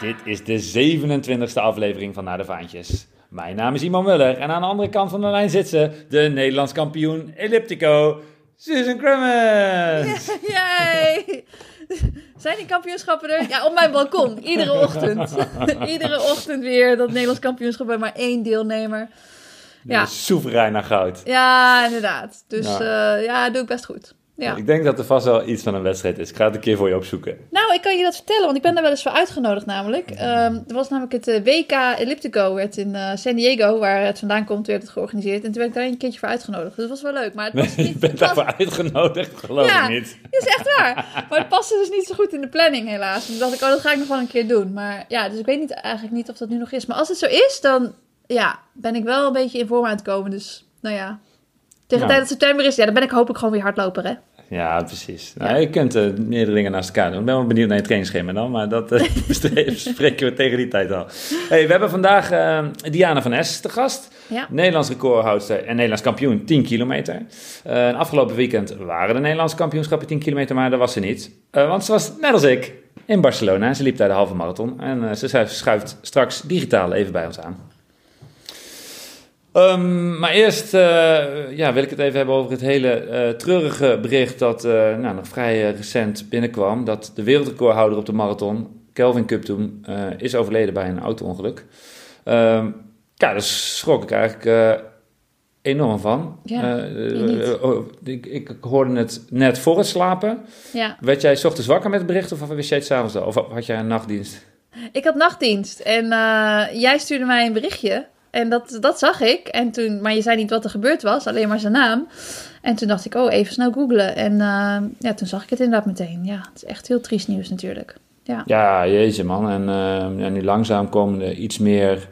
Dit is de 27e aflevering van Naar de Vaantjes. Mijn naam is Iman Muller en aan de andere kant van de lijn zit ze, de Nederlands kampioen Elliptico, Susan Crummins. Jij! Zijn die kampioenschappen er? Ja, op mijn balkon. Iedere ochtend. Iedere ochtend weer dat Nederlands kampioenschap bij maar één deelnemer. Ja. Soeverein naar goud. Ja, inderdaad. Dus Ja. ja, ja doe ik best goed. Ja. Ik denk dat er vast wel iets van een wedstrijd is. Ik ga het een keer voor je opzoeken. Nou, ik kan je dat vertellen, want ik ben daar wel eens voor uitgenodigd namelijk. Ehm, er was namelijk het eh, WK Elliptico, werd in eh, San Diego, waar het vandaan komt, werd het georganiseerd. En toen werd ik daar een keertje voor uitgenodigd. Dus dat was wel leuk, maar het was je niet... bent het was- daarvoor uitgenodigd, geloof Ja. ik niet. Dat is echt waar. Maar het paste dus niet zo goed in de planning, helaas. Toen dacht ik, oh, dat ga ik nog wel een keer doen. Maar ja, dus ik weet niet, eigenlijk niet of dat nu nog is. Maar als het zo is, dan ja, ben ik wel een beetje in vorm aan het komen. Dus, nou ja. Tegen de tijd dat september is, ja, dan ben ik hopelijk gewoon weer hardloper, hè? Ja, precies. Nou, je kunt eh, meerdere dingen naast elkaar doen. Ik ben wel benieuwd naar je trainingsschema dan, maar dat bespreken we tegen die tijd al. Hey, we hebben vandaag eh, Diana van Es te gast. Ja. Nederlands recordhoudster en Nederlands kampioen 10 kilometer. En afgelopen weekend waren de Nederlandse kampioenschappen 10 kilometer, maar dat was ze niet. Want ze was net als ik in Barcelona. Ze liep daar de halve marathon. En ze schuift straks digitaal even bij ons aan. Ehm, maar eerst eh, ja, wil ik het even hebben over het hele eh, treurige bericht dat eh, nou, nog vrij recent binnenkwam. Dat de wereldrecordhouder op de marathon, Kelvin Kuptoum, is overleden bij een auto-ongeluk. Ehm, ja, daar schrok ik eigenlijk enorm van. Ja, oh, ik, ik hoorde het net voor het slapen. Ja. Werd jij 's ochtends wakker met het bericht of wist jij het s'avonds al? Of had jij een nachtdienst? Ik had nachtdienst en jij stuurde mij een berichtje. En dat, dat zag ik. En toen, maar je zei niet wat er gebeurd was, alleen maar zijn naam. En toen dacht ik, oh, even snel googlen. En eh, ja, toen zag ik het inderdaad meteen. Ja, het is echt heel triest nieuws natuurlijk. Ja, Ja, jeetje man. En eh, nu langzaam komen er iets meer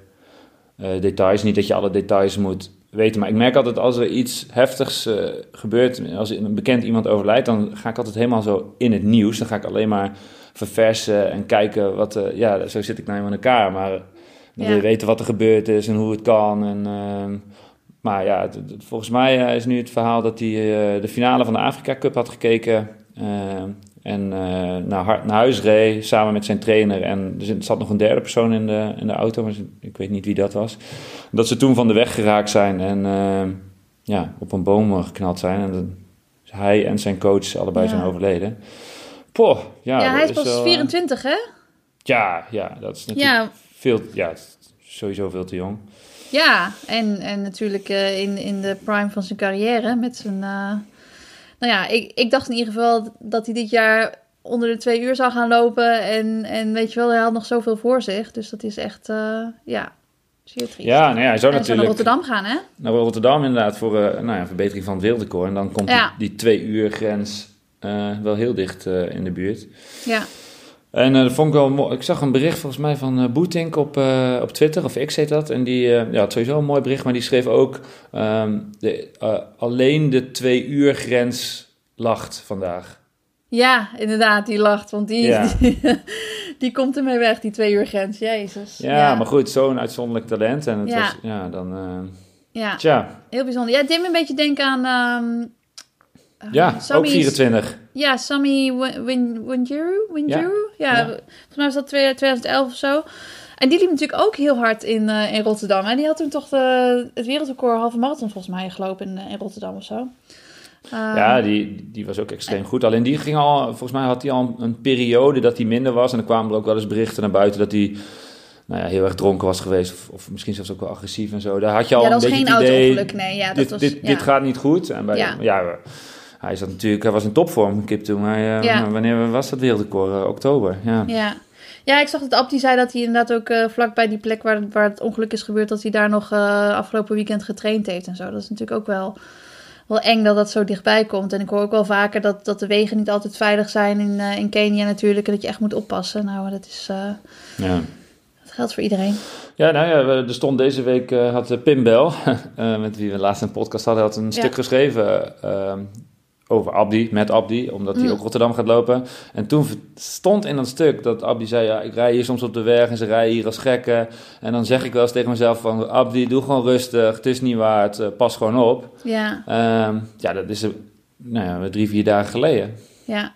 eh, details. Niet dat je alle details moet weten, maar ik merk altijd als er iets heftigs gebeurt, als een bekend iemand overlijdt, dan ga ik altijd helemaal zo in het nieuws. Dan ga ik alleen maar verversen en kijken wat, ja, zo zit ik nou in elkaar. Maar dan wil je weten wat er gebeurd is en hoe het kan. En, ehm, maar ja, volgens mij eh, is nu het verhaal dat hij eh, de finale van de Afrika Cup had gekeken. ehm, en eh, naar, naar huis reed samen met zijn trainer. En er zat- nog een derde persoon in de, in de auto, maar ik weet niet wie dat was. Dat ze toen van de weg geraakt zijn en ehm, ja, op een boom geknald zijn. En hij en zijn coach allebei Ja. zijn overleden. Poh, ja, ja, hij is pas wel, eh, 24, hè? Ja, ja, dat is natuurlijk Ja, veel, ja, sowieso veel te jong. ja. En, en natuurlijk eh, in, in de prime van zijn carrière met zijn... eh, Nou ja, ik, ik dacht in ieder geval dat hij dit jaar onder de twee uur zou gaan lopen. En, en weet je wel, hij had nog zoveel voor zich. Dus dat is echt, eh, ja, zeer triest. Ja, nou ja, hij zou en hij zou natuurlijk naar Rotterdam gaan, hè? naar Rotterdam inderdaad voor nou ja, verbetering van het wereldrecord. En dan komt Ja. die, die twee uur grens wel heel dicht in de buurt. Ja, En eh, dat vond ik wel mooi. Ik zag een bericht volgens mij van eh Boetink op, eh, op Twitter, of X heet dat. En die ja, had sowieso een mooi bericht, maar die schreef ook... ehm, de, alleen de twee uur grens lacht vandaag. ja inderdaad, die lacht. Want die, Ja. die, die komt ermee weg, die twee uur grens. Jezus. Ja, maar goed, zo'n uitzonderlijk talent. En het Ja. was, ja, dan... Ja, tja, heel bijzonder. Ja, het deed me een beetje denken aan... ehm, ja, ook Sammy's- 24. Ja, Sammy Win- Win- Winjuru. Winjuru? Ja. Ja. volgens mij was dat 2011 of zo. En die liep natuurlijk ook heel hard in, eh, in Rotterdam. En die had toen toch de, het wereldrecord halve marathon volgens mij gelopen in, eh, in Rotterdam of zo. Ehm, Ja, die, die was ook extreem goed. Alleen die ging al, volgens mij had hij al een periode dat hij minder was. En dan kwamen er ook wel eens berichten naar buiten dat hij nou ja, heel erg dronken was geweest. Of, of misschien zelfs ook wel agressief en zo. Daar had je al ja, een dat was beetje geen het idee. Nee, ja, dat dit, was... dit, ja. dit gaat niet goed. En bij, ja. Ja. Hij, zat natuurlijk, hij was in topvorm, Kip toen. Hij, eh, Ja. Wanneer was dat wereldrecord? Eh, oktober, ja. Ja. ja, ik zag dat Ab die zei dat hij inderdaad ook eh, vlak bij die plek waar, waar het ongeluk is gebeurd... dat hij daar nog eh, afgelopen weekend getraind heeft en zo. Dat is natuurlijk ook wel wel eng dat dat zo dichtbij komt. En ik hoor ook wel vaker dat, dat de wegen niet altijd veilig zijn in, eh, in Kenia natuurlijk. En dat je echt moet oppassen. Nou, dat is... eh, Ja. dat geldt voor iedereen. Ja, nou ja, we- er stond deze week, eh, had Pim Bel, eh, met wie we laatst een podcast hadden, had een Ja. stuk geschreven over Abdi, met Abdi, omdat hij Mm. ook Rotterdam gaat lopen. En toen stond in dat stuk dat Abdi zei, ja, ik rij hier soms op de weg en ze rijden hier als gekken. En dan zeg ik wel eens tegen mezelf van, Abdi, doe gewoon rustig, het is niet waard, eh, pas gewoon op. Ja, Ehm, ja, dat is nou ja, drie, vier dagen geleden. ja.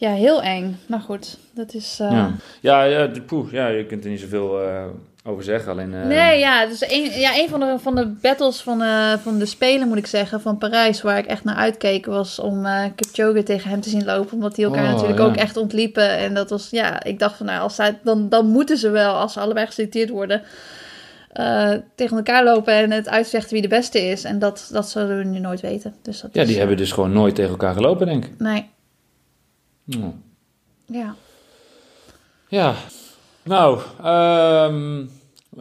Ja, heel eng. Maar goed, dat is... eh, Ja, ja, ja, de- poeh, ja, je kunt er niet zoveel eh, over zeggen, alleen... eh, Nee, ja, dus een, ja, een van de, van de battles van, eh, van de Spelen, moet ik zeggen, van Parijs, waar ik echt naar uitkeek, was om eh Kipchoge tegen hem te zien lopen. Omdat die elkaar Oh, natuurlijk ja. ook echt ontliepen. En dat was, ja, ik dacht van, nou, als zij, dan, dan moeten ze wel, als ze allebei geselecteerd worden, tegen elkaar lopen en het uitvechten wie de beste is. En dat, dat zullen we nu nooit weten. Dus dat Ja, is, die hebben dus gewoon nooit tegen elkaar gelopen, denk ik. Nee, Ja. ja. Ja, nou, ehm,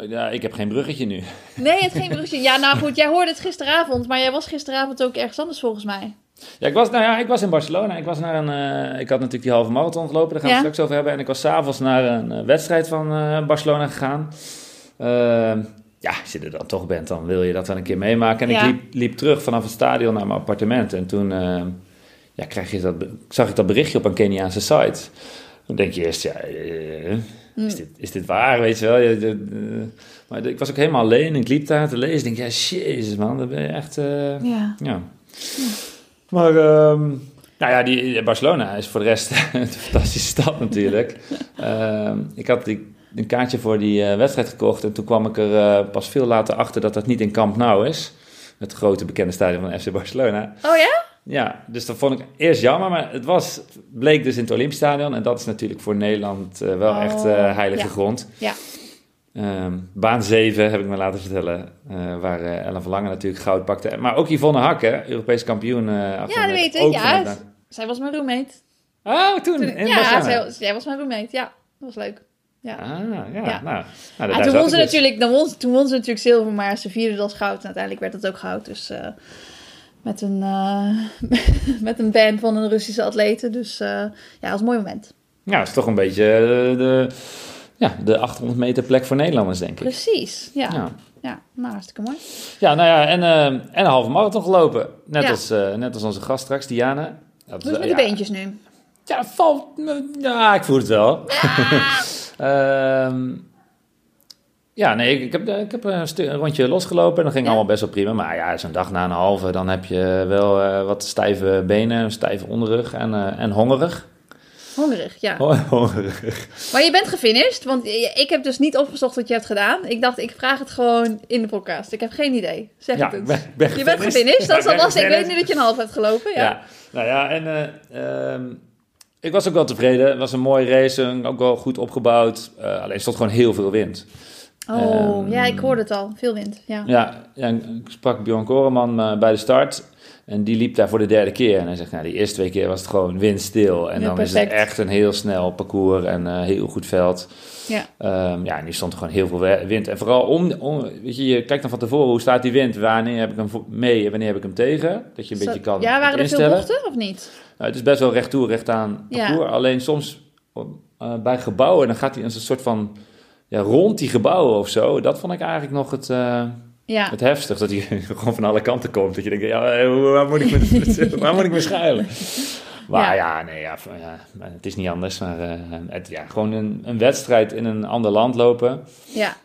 ja, ik heb geen bruggetje nu. Nee, het geen bruggetje. Ja, nou goed, jij hoorde het gisteravond, maar jij was gisteravond ook ergens anders volgens mij. Ja, ik was, nou ja, ik was in Barcelona. Ik, was naar een, eh, ik had natuurlijk die halve marathon gelopen, daar gaan we Ja. het straks over hebben. En ik was s'avonds naar een eh, wedstrijd van eh, Barcelona gegaan. Ehm, ja, als je er dan toch bent, dan wil je dat wel een keer meemaken. En Ja. ik liep, liep terug vanaf het stadion naar mijn appartement. En toen eh, ja, krijg je dat, zag ik dat berichtje op een Keniaanse site. Dan denk je eerst, ja, is, dit, is dit waar, weet je wel? Je, de- de- maar ik was ook helemaal alleen. Ik liep daar te lezen. Ik denk, ja, jezus man, dat ben je echt... eh, Ja. ja. Maar, ehm, nou ja, die, Barcelona is voor de rest een fantastische stad natuurlijk. Ehm, ik had die, een kaartje voor die eh, wedstrijd gekocht en toen kwam ik er eh, pas veel later achter dat dat niet in Camp Nou is. Het grote bekende stadion van FC Barcelona. Oh ja? Ja, dus dat vond ik eerst jammer, maar het was, bleek dus in het Olympisch Stadion. En dat is natuurlijk voor Nederland eh, wel Oh, echt eh, heilige ja. grond. Ja. Ehm, baan 7 heb ik me laten vertellen, eh, waar Ellen van Lange natuurlijk goud pakte. Maar ook Yvonne Hakke, Europees kampioen. Ja, 800 dat weet ik. Ja, zij was mijn roommate. Oh, toen, Toen- in ja, zij, was mijn roommate. Ja, dat was leuk. Ja. Ah, ja, Ja. nou. nou En zat toen won, ze dus. natuurlijk, dan won, ze- toen won ze natuurlijk zilver, maar ze vierde als goud. En uiteindelijk werd het ook goud. Dus met, een, eh, met een band van een Russische atleten. Dus eh, ja, dat was een mooi moment. Ja, het is toch een beetje eh, de, ja, de 800 meter plek voor Nederlanders, denk ik. Precies, ja. Ja, Ja. nou hartstikke mooi. ja, nou ja, en, en een halve marathon gelopen. Net, Ja. als, net als onze gast straks, Diana. Dat Hoe is met de beentjes nu? Ja, valt me- Ja, ik voel het wel. Ehm, ja, nee, ik, heb, ik heb een, een rondje losgelopen en dat ging Ja. allemaal best wel prima. Maar ja, zo'n dag na een halve, dan heb je wel eh, wat stijve benen, een stijve onderrug en, eh, en hongerig. Hongerig, ja. hongerig. Maar je bent gefinished, want ik heb dus niet opgezocht wat je hebt gedaan. Ik dacht, ik vraag het gewoon in de podcast. Ik heb geen idee. Zeg Ja, het eens. ben, Je bent gefinished, dat is al lastig. Ik weet nu dat je een half hebt gelopen, ja. Ja, nou ja, en eh, ehm, ik was ook wel tevreden. Het was een mooie race, ook wel goed opgebouwd. Eh, alleen stond gewoon heel veel wind. Oh, Ehm, ja, ik hoorde het al. Veel wind, ja. Ja, ja ik sprak Bjorn Koreman eh, bij de start. En die liep daar voor de derde keer. En hij zegt, nou, die eerste twee keer was het gewoon windstil. En Ja, dan is het echt een heel snel parcours en eh, heel goed veld. Ja. Ehm, ja, en nu stond er gewoon heel veel wind. En vooral om, om, weet je, je kijkt dan van tevoren, hoe staat die wind? Wanneer heb ik hem mee en wanneer heb ik hem tegen? Dat je een Zo- beetje kan Ja, waren er veel bochten of niet? Nou, het is best wel recht toe, recht aan Ja. parcours. Alleen soms eh, bij gebouwen, dan gaat hij een soort van ja, rond die gebouwen of zo. Dat vond ik eigenlijk nog het, eh, Ja. het heftig. Dat hij gewoon van alle kanten komt. Dat je denkt, ja, eh, waar, moet ik me, waar moet ik me schuilen? Maar ja, Ja. nee, ja, het is niet anders. Maar eh, het, ja, gewoon een, een wedstrijd in een ander land lopen ja.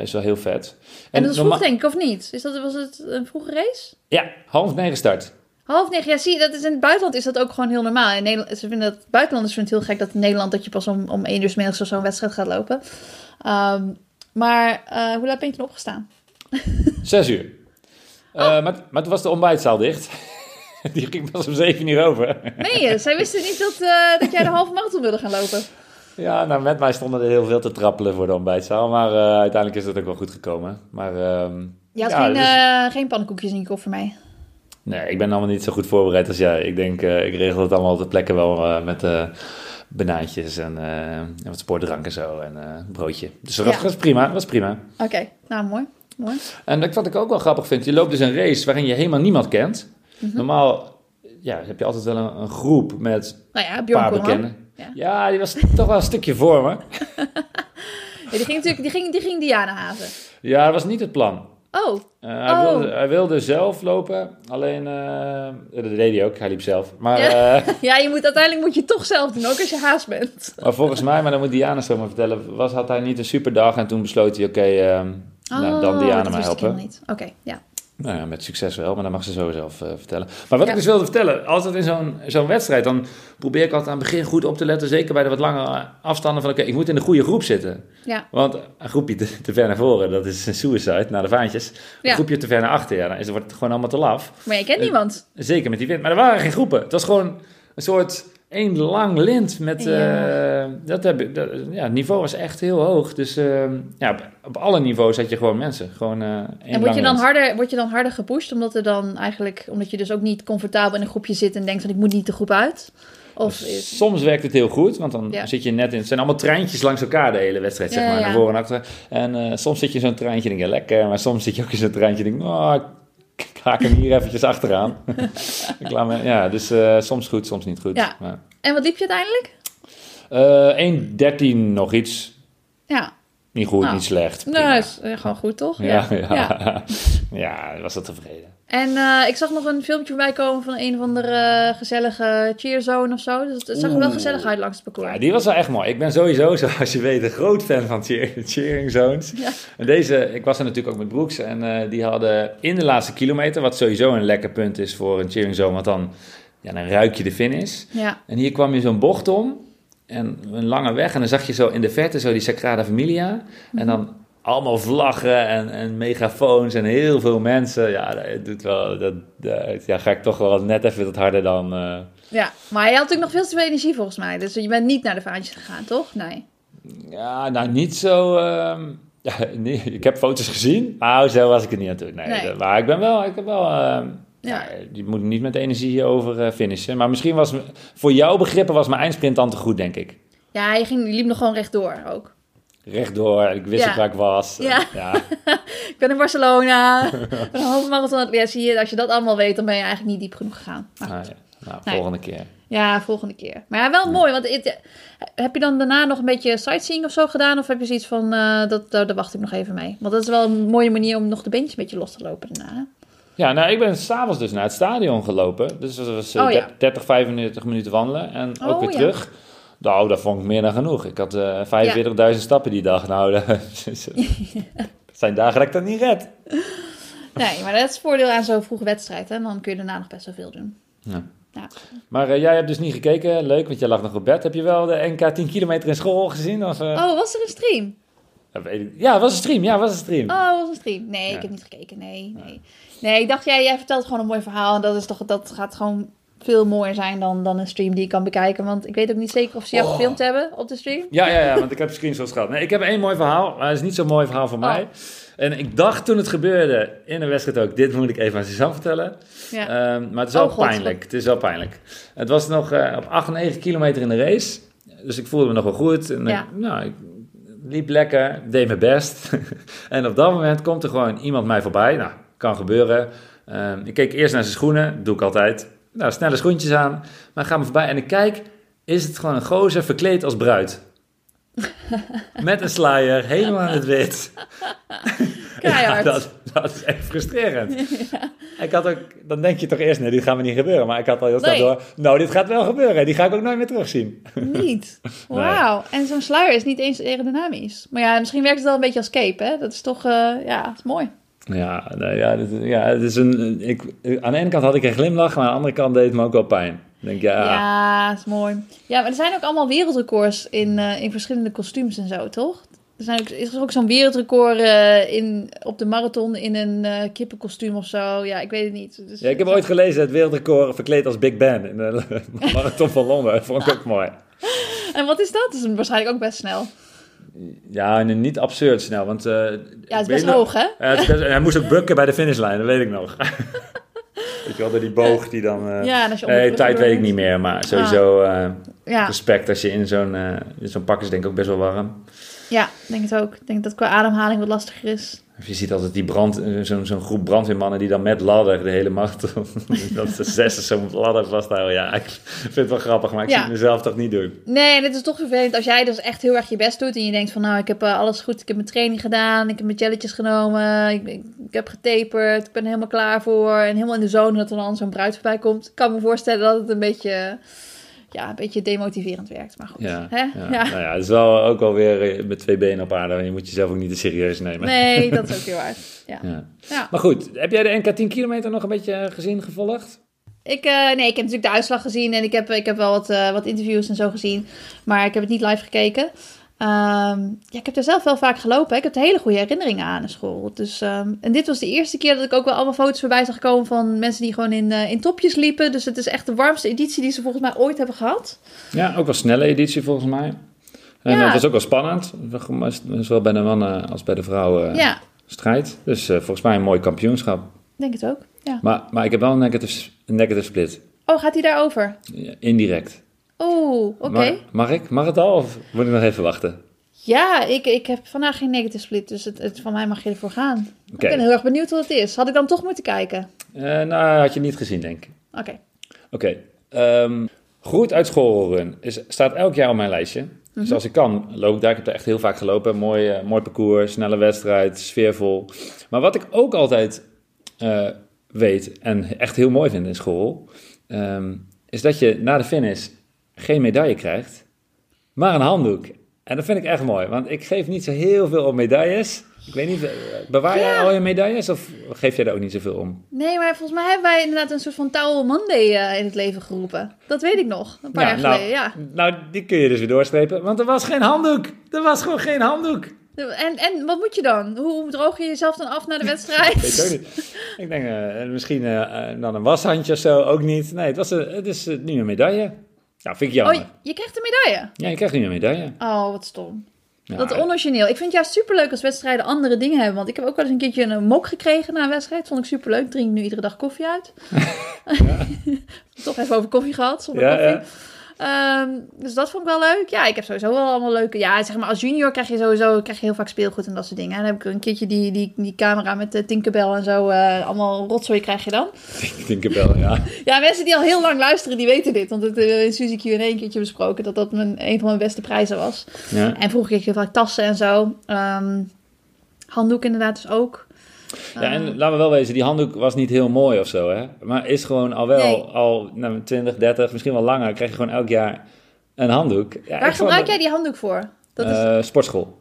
is wel heel vet. En dat is vroeg denk ik, of niet? Is dat, was het een vroege race? Ja, half negen start. Half negen, ja zie dat is in het buitenland is dat ook gewoon heel normaal. In Nederland, ze vinden dat, buitenlanders vinden het heel gek dat in Nederland dat je pas om, om één uur 's middags of zo'n wedstrijd gaat lopen. Ehm, maar eh, hoe laat ben je opgestaan? Zes uur. Oh. Eh, maar, maar toen was de ontbijtzaal dicht. Die ging pas om zeven uur over. Nee, je, zij wisten niet dat, eh, dat jij de halve marathon wilde gaan lopen. Ja, nou, met mij stonden er heel veel te trappelen voor de ontbijtzaal. Maar eh, uiteindelijk is dat ook wel goed gekomen. Maar ehm, Je had Ja, geen, dus- eh, geen pannenkoekjes in je koffer mee. Nee, ik ben allemaal niet zo goed voorbereid als jij. Ik denk, eh, ik regel het allemaal op de plekken wel eh, met eh banaantjes en, en wat sportdrank en zo. En broodje. Dus dat Ja. was prima, dat was prima. Oké, nou mooi. mooi. En wat ik ook wel grappig vind, je loopt dus een race waarin je helemaal niemand kent. Mhm. Normaal ja, heb je altijd wel een, een groep met Nou ja, Bjorn paar bekenden. Ja. Ja. die was toch wel een stukje voor me. Ja, die ging natuurlijk die ging, die ging Dianahaven. Ja, dat was niet het plan. Oh, Eh, hij, Oh. wilde, hij wilde zelf lopen, alleen eh, dat deed hij ook, hij liep zelf. Maar, Ja. eh, ja, je moet, uiteindelijk moet je toch zelf doen, ook als je haast bent. maar volgens mij, maar dan moet Diana zo maar vertellen, was, had hij niet een superdag en toen besloot hij, oké, ehm, nou, dan Oh, Diana ik helpen. Oké, ja. Nou ja, met succes wel, maar dat mag ze zo zelf eh, vertellen. Maar wat Ja. ik dus wilde vertellen, altijd in zo'n zo'n wedstrijd, dan probeer ik altijd aan het begin goed op te letten, zeker bij de wat langere afstanden, van oké, ik moet in de goede groep zitten. Ja. Want een groepje te, te ver naar voren, dat is een suicide, naar de vaantjes. Een groepje te ver naar achter, ja, dan is, wordt het gewoon allemaal te laf. Maar je kent Eh, niemand. Zeker met die wind. Maar er waren geen groepen. Het was gewoon een soort één lang lint met... Ja. eh, dat heb, ik- dat, ja, het niveau was echt heel hoog. Dus eh, ja, op, op alle niveaus had je gewoon mensen. Gewoon eh één En word je, dan lint. harder, word je dan harder gepusht, omdat er dan eigenlijk, omdat je dus ook niet comfortabel in een groepje zit en denkt van ik moet niet de groep uit? Of Soms werkt het heel goed, want dan Ja. zit je net in... Het zijn allemaal treintjes langs elkaar de hele wedstrijd, zeg maar. ja. Naar voren en achter. En eh, soms zit je in zo'n treintje en denk je, lekker. Maar soms zit je ook in zo'n treintje en denk je, oh, ik haak hem hier eventjes achteraan. ik laat me, ja, dus eh, soms goed, soms niet goed. Ja. Maar, en wat liep je uiteindelijk? eh 1.13 nog iets. Ja, Niet goed, Nou, niet slecht. nou, is eh, gewoon goed toch? Ja, ja. Ja. ja. was dat tevreden. En eh, ik zag nog een filmpje voorbij komen van een of andere eh, gezellige cheerzone of zo. Dus het zag er wel gezellig uit langs het parcours. Ja, die was wel echt mooi. Ik ben sowieso, zoals je weet, een groot fan van cheer, cheering zones. Ja. En deze, ik was er natuurlijk ook met Brooks. En eh, die hadden in de laatste kilometer, wat sowieso een lekker punt is voor een cheering zone. Want dan, ja, dan ruik je de finish. Ja, En hier kwam je zo'n bocht om. En een lange weg. En dan zag je zo in de verte zo die Sagrada Familia. En dan allemaal vlaggen en, en megafoons en heel veel mensen. Ja, dat doet wel, dat, dat- ja, ga ik toch wel net even wat harder dan... eh, ja, maar je had natuurlijk nog veel te veel energie volgens mij. Dus je bent niet naar de vaantjes gegaan, toch? Nee. Ja, nou niet zo. ehm, ja, nee, ik heb foto's gezien. Nou, zo was ik er niet aan toe. Nee, maar ik ben wel. Ik heb wel. ehm, Ja. je moet niet met energie over eh, finishen. Maar misschien was voor jouw begrippen was mijn eindsprint dan te goed, denk ik. Ja, je, ging, je liep nog gewoon rechtdoor ook. Rechtdoor, ik wist Ja. ook waar ik was. Ja. ja. Ik ben in Barcelona, een halve marathon. Ja, zie je, als je dat allemaal weet, dan ben je eigenlijk niet diep genoeg gegaan. Maar Nou, ja. nou Nee. volgende keer. Ja, volgende keer. Maar ja, wel mooi. Want het- heb je dan daarna nog een beetje sightseeing of zo gedaan? Of heb je zoiets van, eh, dat, daar, daar wacht ik nog even mee? Want dat is wel een mooie manier om nog de beentjes een beetje los te lopen daarna. Ja, nou, ik ben s'avonds dus naar het stadion gelopen. Dus dat was eh, Oh, ja. 30, 35 minuten wandelen. En ook Oh, weer ja. terug. Nou, dat vond ik meer dan genoeg. Ik had eh 45.000 stappen die dag. Nou, dat zijn dagen dat ik dat niet red. Nee, maar dat is het voordeel aan zo'n vroege wedstrijd. Hè? En dan kun je daarna nog best wel veel doen. Ja. Ja. Maar eh, jij hebt dus niet gekeken. Leuk, want jij lag nog op bed. Heb je wel de NK 10 kilometer in school gezien? Of, eh? Oh, was er een stream? Ja, het was een stream. Ja, het was een stream. Oh, was een stream. Nee, Ja. ik heb niet gekeken. Nee, nee. Nee, ik dacht, jij, jij vertelt gewoon een mooi verhaal. En dat, is toch, dat gaat gewoon veel mooier zijn dan, dan een stream die ik kan bekijken. Want ik weet ook niet zeker of ze jou Oh. gefilmd hebben op de stream. Ja, ja, ja, want ik heb screenshots gehad. Nee, ik heb één mooi verhaal, maar het is niet zo'n mooi verhaal voor Oh. mij. En ik dacht toen het gebeurde in de wedstrijd ook, dit moet ik even aan Suzanne vertellen. Ja. Ehm, maar het is wel Oh, pijnlijk. Het is wel pijnlijk. Het was nog eh, op 8, 9 kilometer in de race. Dus ik voelde me nog wel goed. En Ja. ik, nou, ik liep lekker, deed mijn best. en op dat moment komt er gewoon iemand mij voorbij. Nou, kan gebeuren. Ehm, ik keek eerst naar zijn schoenen, doe ik altijd. Nou, snelle schoentjes aan. Maar gaat me voorbij en ik kijk, is het gewoon een gozer verkleed als bruid. Met een sluier, helemaal in het wit. Ja, dat, dat is echt frustrerend. Ik had ook, dan denk je toch eerst, nee, dit gaat me niet gebeuren. Maar ik had al heel snel Nee. door, nou, dit gaat wel gebeuren. Die ga ik ook nooit meer terugzien. Niet. Wauw. En zo'n sluier is niet eens aerodynamisch. Maar ja, misschien werkt het wel een beetje als cape, hè? Dat is toch, eh, ja, dat is mooi. Ja, nou ja, dit, ja het is een, ik, aan de ene kant had ik een glimlach, maar aan de andere kant deed het me ook wel pijn. Denk, ja, Ja, dat is mooi. Ja, maar er zijn ook allemaal wereldrecords in, eh, in verschillende kostuums en zo, toch? Er zijn ook, is er ook zo'n wereldrecord eh, in, op de marathon in een eh, kippenkostuum of zo? Ja, ik weet het niet. Dus, Ja, ik heb ooit gelezen het wereldrecord verkleed als Big Ben in de marathon van Londen. Dat vond ik ook mooi. En wat is dat? Dat is waarschijnlijk ook best snel. Ja, en niet absurd snel, want... eh, Ja, het is best nog- hoog, hè? Best- hij moest ook bukken bij de finishlijn, dat weet ik nog. weet je wel, door die boog die dan... eh, Ja, en als je nee, tijd weet ik niet meer, maar sowieso... eh, Ja, respect als je in zo'n eh, in zo'n pak is, denk ik ook best wel warm. Ja, ik denk het ook. Ik denk dat qua ademhaling wat lastiger is. Of je ziet altijd die brand, eh, zo'n groep brandweermannen die dan met ladder de hele marathon, dat ze zes zo'n ladder vasthouden. Ja, ik vind het wel grappig, maar ik Ja. zie het mezelf toch niet doen. Nee, en het is toch vervelend als jij dus echt heel erg je best doet en je denkt van nou, ik heb eh, alles goed, ik heb mijn training gedaan, ik heb mijn jelletjes genomen, ik, ik, ik heb getaperd, ik ben er helemaal klaar voor en helemaal in de zone dat er dan zo'n bruid voorbij komt. Ik kan me voorstellen dat het een beetje, ja, een beetje demotiverend werkt, maar goed. Ja, Hè? ja. Ja. Nou ja, het is wel ook alweer eh, met twee benen op aarde. Je moet jezelf ook niet te serieus nemen. Nee, dat is ook heel waar. Ja. Ja. Ja. Maar goed, heb jij de NK 10 kilometer nog een beetje gezien, gevolgd? Ik, eh, nee, ik heb natuurlijk de uitslag gezien en ik heb, ik heb wel wat, eh, wat interviews en zo gezien. Maar ik heb het niet live gekeken. Ehm, ja, ik heb er zelf wel vaak gelopen. Ik heb er hele goede herinneringen aan in school. Dus, ehm, en dit was de eerste keer dat ik ook wel allemaal foto's voorbij zag komen van mensen die gewoon in, eh, in topjes liepen. Dus het is echt de warmste editie die ze volgens mij ooit hebben gehad. Ja, ook wel snelle editie volgens mij. En Ja. het was ook wel spannend. Zowel bij de mannen als bij de vrouwen eh, Ja, strijd. Dus eh, volgens mij een mooi kampioenschap. denk het ook. Ja. Maar, maar ik heb wel een negative, een negative split. Oh, gaat hij daarover? Ja, Indirect. Oh, oké. Mag, mag ik? Mag het al? Of moet ik nog even wachten? Ja, ik, ik heb vandaag geen negative split, dus het, het, van mij mag je ervoor gaan. Ik ben heel erg benieuwd wat het is. Had ik dan toch moeten kijken? Eh, nou, had je niet gezien, denk ik. Oké. Oké. ehm, groet uit schoolrun is, staat elk jaar op mijn lijstje. Dus als ik kan, loop ik daar. Ik heb er echt heel vaak gelopen. Mooi, eh, mooi parcours, snelle wedstrijd, sfeervol. Maar wat ik ook altijd eh, weet en echt heel mooi vind in school... ehm, is dat je na de finish geen medaille krijgt, maar een handdoek. En dat vind ik echt mooi, want ik geef niet zo heel veel om medailles. Ik weet niet, eh, bewaar jij Ja. al je medailles of geef jij daar ook niet zoveel om? Nee, maar volgens mij hebben wij inderdaad een soort van Towel Monday eh, in het leven geroepen. Dat weet ik nog, een paar jaar nou, geleden, ja. Nou, die kun je dus weer doorstrepen, want er was geen handdoek. Er was gewoon geen handdoek. En, en wat moet je dan? Hoe, droog je jezelf dan af na de wedstrijd? Weet ik ook niet. Ik denk, eh, misschien eh, dan een washandje of zo, ook niet. Nee, het, was een, het is nu een medaille. Nou, vind ik jammer. Oh, je krijgt een medaille? Ja, je krijgt nu een medaille. Oh, wat stom. Ja, Dat is onorigineel. Ik vind het juist superleuk als wedstrijden andere dingen hebben. Want ik heb ook wel eens een keertje een mok gekregen na een wedstrijd. Vond ik superleuk. Drink nu iedere dag koffie uit. Toch even over koffie gehad, zonder Ja, koffie. ja. Ehm, dus dat vond ik wel leuk. Ja, ik heb sowieso wel allemaal leuke... Ja, zeg maar als junior krijg je sowieso krijg je heel vaak speelgoed en dat soort dingen. En dan heb ik een keertje die, die, die camera met de Tinkerbell en zo. eh, allemaal rotzooi krijg je dan. Wel, ja. Ja, mensen die al heel lang luisteren, die weten dit. Want het eh, in Suzy Q&A een keertje besproken dat dat mijn, een van mijn beste prijzen was. ja. En vroeger kreeg je heel vaak tassen en zo. Ehm handdoek inderdaad dus ook. Ja, en laten we wel wezen, die handdoek was niet heel mooi of zo, hè. Maar is gewoon al wel, Nee. al nou, 20, 30, misschien wel langer, krijg je gewoon elk jaar een handdoek. Ja, Waar gebruik dat- jij die handdoek voor? Dat is... Eh, sportschool.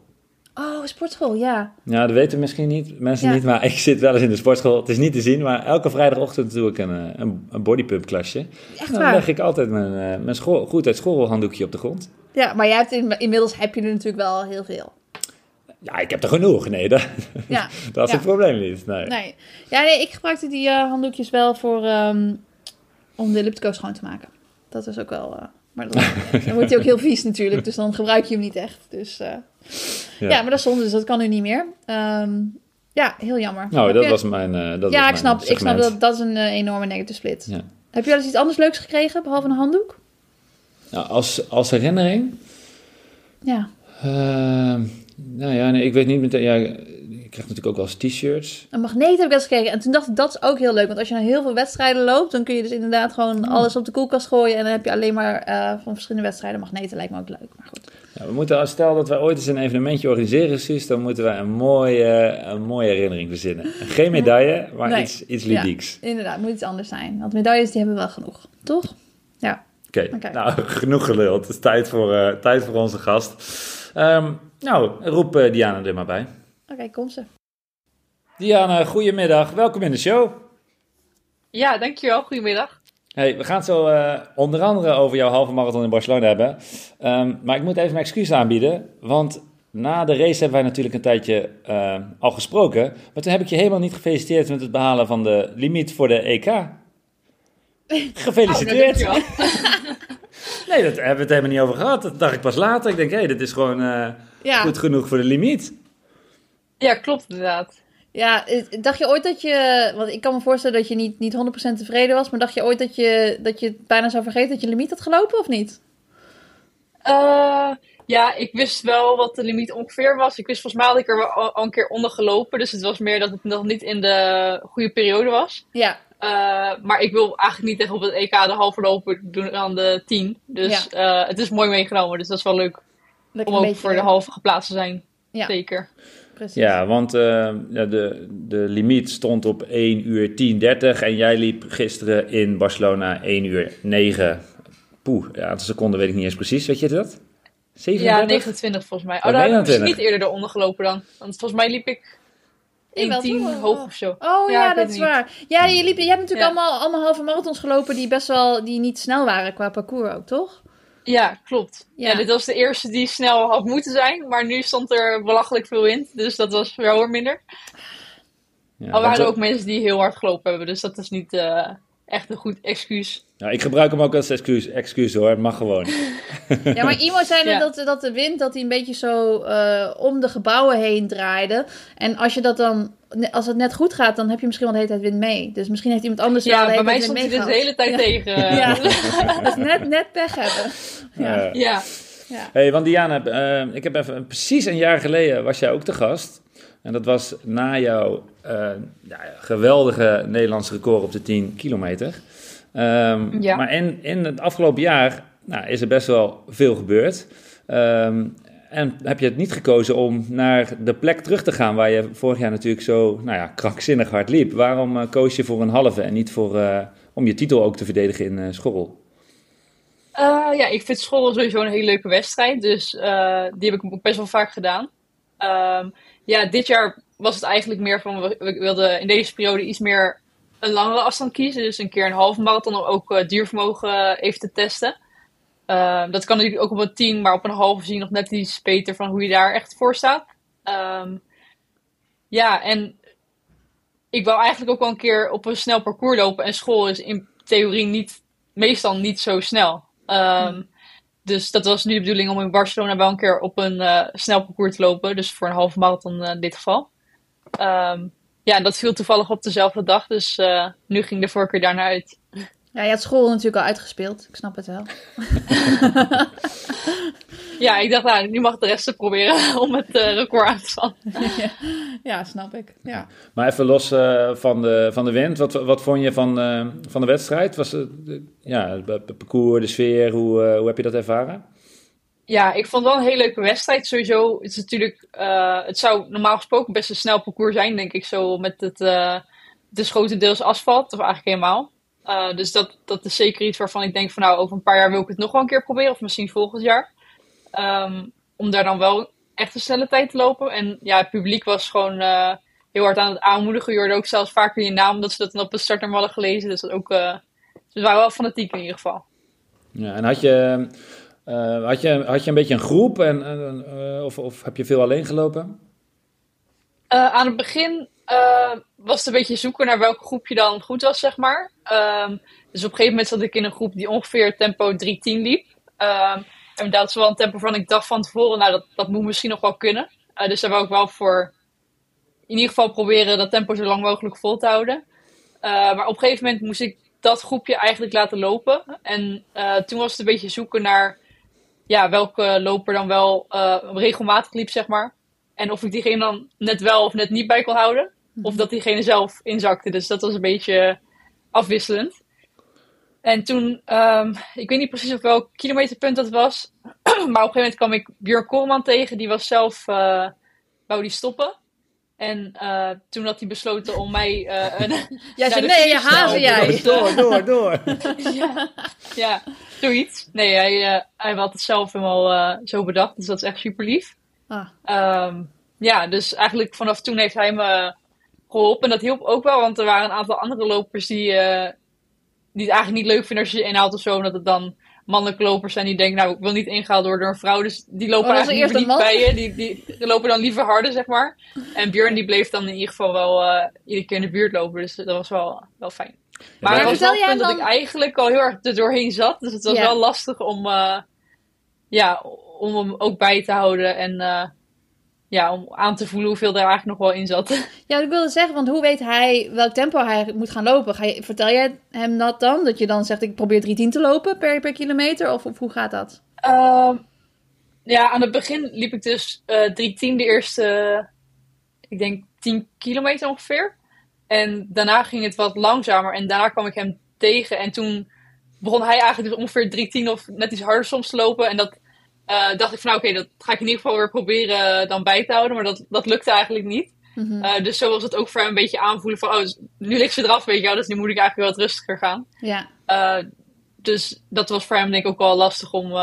Oh, sportschool, ja. Ja, dat weten misschien niet, mensen Ja. niet, maar ik zit wel eens in de sportschool. Het is niet te zien, maar elke vrijdagochtend doe ik een, eh, een, een bodypump klasje. Echt Dan waar. leg ik altijd mijn, eh, mijn school, goed uit school handdoekje op de grond. Ja, maar jij hebt in, inmiddels heb je er natuurlijk wel heel veel. Ja, ik heb er genoeg. Nee, dat, Ja. dat is Ja. het probleem niet. Nee. Nee. Ja, nee, ik gebruikte die eh, handdoekjes wel voor... ehm, om de elliptico schoon te maken. Dat is ook wel... eh, maar dan wordt hij ook heel vies natuurlijk. Dus dan gebruik je hem niet echt. Dus eh, ja. maar dat is zonde. Dus dat kan nu niet meer. Ehm, ja, heel jammer. Nou, dat je- was mijn dat was ja, ik snap, ik snap dat dat is een enorme negative split. Ja. Heb je wel eens iets anders leuks gekregen, behalve een handdoek? Nou, als, als herinnering... Ja. Ehm, nou ja, nee, ik weet niet meteen... Ja, ik krijg natuurlijk ook wel eens t-shirts. Een magneet heb ik wel eens gekregen. En toen dacht ik, dat is ook heel leuk. Want als je naar heel veel wedstrijden loopt, dan kun je dus inderdaad gewoon alles op de koelkast gooien. En dan heb je alleen maar eh, van verschillende wedstrijden magneten. Lijkt me ook leuk. Maar goed. Ja, we moeten, als stel dat wij ooit eens een evenementje organiseren, precies, dan moeten wij een mooie, een mooie herinnering verzinnen. Geen medaille, maar Nee. iets, iets Ja. ludieks. Inderdaad, moet iets anders zijn. Want medailles die hebben we wel genoeg. Toch? Ja. Oké, Oké. nou, genoeg geluld. Het is tijd voor, eh, tijd voor onze gast. Ehm, nou, roep eh, Diana er maar bij. Oké, kom ze. Diana, goedemiddag. Welkom in de show. Ja, dankjewel. Goedemiddag. Hey, we gaan het zo eh, onder andere over jouw halve marathon in Barcelona hebben. Ehm, maar ik moet even mijn excuus aanbieden, want na de race hebben wij natuurlijk een tijdje eh, al gesproken. Maar toen heb ik je helemaal niet gefeliciteerd met het behalen van de limiet voor de EK. Gefeliciteerd! Oh, nee, dat hebben we het helemaal niet over gehad. Dat dacht ik pas later. Ik denk, hé, hey, dit is gewoon eh, Ja. goed genoeg voor de limiet. Ja, klopt inderdaad. Ja, eh, dacht je ooit dat je... Want ik kan me voorstellen dat je niet, niet 100% tevreden was. Maar dacht je ooit dat je, dat je bijna zou vergeten dat je limiet had gelopen of niet? Uh, ja, ik wist wel wat de limiet ongeveer was. Ik wist volgens mij dat ik er al, al een keer onder gelopen. Dus het was meer dat het nog niet in de goede periode was. Ja. Uh, maar ik wil eigenlijk niet tegen op het EK de halve lopen doen aan de 10. Dus Ja. uh, het is mooi meegenomen. Dus dat is wel leuk om een ook beetje- voor de halve geplaatst te zijn. Ja. Zeker. Precies. Ja, want eh, ja, de, de limiet stond op 1 uur 10.30 en jij liep gisteren in Barcelona 1 uur 9. Poeh, ja, aantal seconden weet ik niet eens precies. Weet je dat? 37? Ja, 29 volgens mij. Oh, daar heb ik misschien 29. niet eerder eronder gelopen dan. Want volgens mij liep ik Jawel, 1,10 toch? hoog of zo. Oh Ja, dat is waar. Ja, je, liep, je hebt natuurlijk Ja. allemaal, allemaal halve marathons gelopen die best wel die niet snel waren qua parcours ook, toch? Ja, klopt. Ja. Ja. dit was de eerste die snel had moeten zijn. Maar nu stond er belachelijk veel wind. Dus dat was wel weer minder. Ja, Al er eh, ook mensen die heel hard gelopen hebben. Dus dat is niet eh, echt een goed excuus. ja, ik gebruik hem ook als excuus, excuus hoor, het mag gewoon. Ja, maar Imo zei net Ja. dat, dat de wind dat hij een beetje zo eh, om de gebouwen heen draaide. En als je dat dan, als het net goed gaat, dan heb je misschien wel de hele tijd wind mee. Dus misschien heeft iemand anders wel Ja, de hele bij mij tijd stond hij dus de hele tijd tegen. Ja. Dus net, net pech hebben. Ja. Eh, ja. Ja. Hey, want Diana, eh, ik heb even precies een jaar geleden was jij ook te gast. En dat was na jouw eh, ja, geweldige Nederlandse record op de 10 kilometer. Ehm, Ja. Maar in, in het afgelopen jaar nou, is er best wel veel gebeurd. Ehm, en heb je het niet gekozen om naar de plek terug te gaan waar je vorig jaar natuurlijk zo nou ja, krankzinnig hard liep? Waarom eh, koos je voor een halve en niet voor, eh, om je titel ook te verdedigen in Schorrel? Ja, ik vind school sowieso een hele leuke wedstrijd. Dus die heb ik best wel vaak gedaan. Ehm, ja, dit jaar was het eigenlijk meer van... We, wilden in deze periode iets meer een langere afstand kiezen. Dus een keer een halve marathon om ook eh, duurvermogen even te testen. Ehm, dat kan natuurlijk ook op een 10, maar op een halve zie je nog net iets beter van hoe je daar echt voor staat. Ehm, ja, en ik wil eigenlijk ook wel een keer op een snel parcours lopen. En school is in theorie niet, meestal niet zo snel. Ehm, Dus dat was nu de bedoeling om in Barcelona wel een keer op een eh, snel parcours te lopen. Dus voor een halve marathon eh, in dit geval. Ehm, ja, en dat viel toevallig op dezelfde dag. Dus eh, nu ging de voorkeur daarna uit. Ja, je had school natuurlijk al uitgespeeld. Ik snap het wel. Ja, ik dacht, nou, nu mag de rest het proberen om het eh, record aan te vallen. ja, snap ik. Ja. Maar even los eh, van, de, van de wind, wat, wat vond je van, eh, van de wedstrijd? Was het, ja, het pa- parcours, de sfeer, hoe, eh, hoe heb je dat ervaren? Ja, ik vond het wel een hele leuke wedstrijd. Sowieso, het is natuurlijk, eh, het zou normaal gesproken best een snel parcours zijn, denk ik, zo met het, eh dus grotendeels asfalt, of eigenlijk helemaal. Eh, dus dat, dat is zeker iets waarvan ik denk van nou, over een paar jaar wil ik het nog wel een keer proberen, of misschien volgend jaar. Ehm, om daar dan wel echt een snelle tijd te lopen. En ja, het publiek was gewoon eh, heel hard aan het aanmoedigen. Je hoorde ook zelfs vaker je naam, dat ze dat dan op de starter hadden gelezen. Dus dat ook, eh, ze waren wel fanatiek in ieder geval. Ja, en had je, had, je, had je een beetje een groep en, of, of heb je veel alleen gelopen? Aan het begin was het een beetje zoeken naar welke groep je dan goed was, zeg maar. Ehm, dus op een gegeven moment zat ik in een groep die ongeveer tempo 3.10 liep. Ehm, en dat is wel een tempo van ik dacht van tevoren, nou dat, moet misschien nog wel kunnen. Eh, dus daar wou ik wel voor in ieder geval proberen dat tempo zo lang mogelijk vol te houden. Eh, maar op een gegeven moment moest ik dat groepje eigenlijk laten lopen. En eh, toen was het een beetje zoeken naar ja, welke loper dan wel regelmatig liep, zeg maar. En of ik diegene dan net wel of net niet bij kon houden. Of dat diegene zelf inzakte. Dus dat was een beetje afwisselend. En toen, ehm, ik weet niet precies op welk kilometerpunt dat was. maar op een gegeven moment kwam ik Björn Koolman tegen. Die was zelf, eh wou die stoppen. En eh, toen had hij besloten om mij eh, een, Jij zei, nee, je hazen jij. Door, door, door. ja, ja, zoiets. Nee, hij, eh, hij had het zelf helemaal eh, zo bedacht. Dus dat is echt super lief. Ah, Ehm, ja, dus eigenlijk vanaf toen heeft hij me geholpen. En dat hielp ook wel, want er waren een aantal andere lopers die, eh, die het eigenlijk niet leuk vinden als je je inhaalt of zo. Omdat het dan mannelijke lopers zijn die denken, nou, ik wil niet ingehaald worden door een vrouw. Dus die lopen Oh, eigenlijk niet bij je. Die, die, die lopen dan liever harder, zeg maar. En Björn die bleef dan in ieder geval wel eh, iedere keer in de buurt lopen. Dus dat was wel, wel fijn. Maar maar het was vertel wel het jij punt dat ik eigenlijk al heel erg er doorheen zat. Dus het was Ja. wel lastig om, eh, ja, om hem ook bij te houden. En eh, ja, om aan te voelen hoeveel er eigenlijk nog wel in zat. Ja, ik wilde zeggen, want hoe weet hij welk tempo hij moet gaan lopen? Ga je, vertel jij hem dat dan? Dat je dan zegt, ik probeer 310 te lopen per, per kilometer? Of, of hoe gaat dat? Ehm, ja, aan het begin liep ik dus uh, drie tien de eerste, ik denk 10 kilometer ongeveer. En daarna ging het wat langzamer en daarna kwam ik hem tegen. En toen begon hij eigenlijk dus ongeveer drie tien of net iets harder soms te lopen. En dat uh, dacht ik van nou, oké, dat ga ik in ieder geval weer proberen dan bij te houden. Maar dat, dat lukte eigenlijk niet. Mm dus zo was het ook voor hem een beetje aanvoelen van, oh, dus nu ligt ze eraf, weet je wel. Dus nu moet ik eigenlijk wel wat rustiger gaan. Ja. Uh, dus dat was voor hem denk ik ook wel lastig om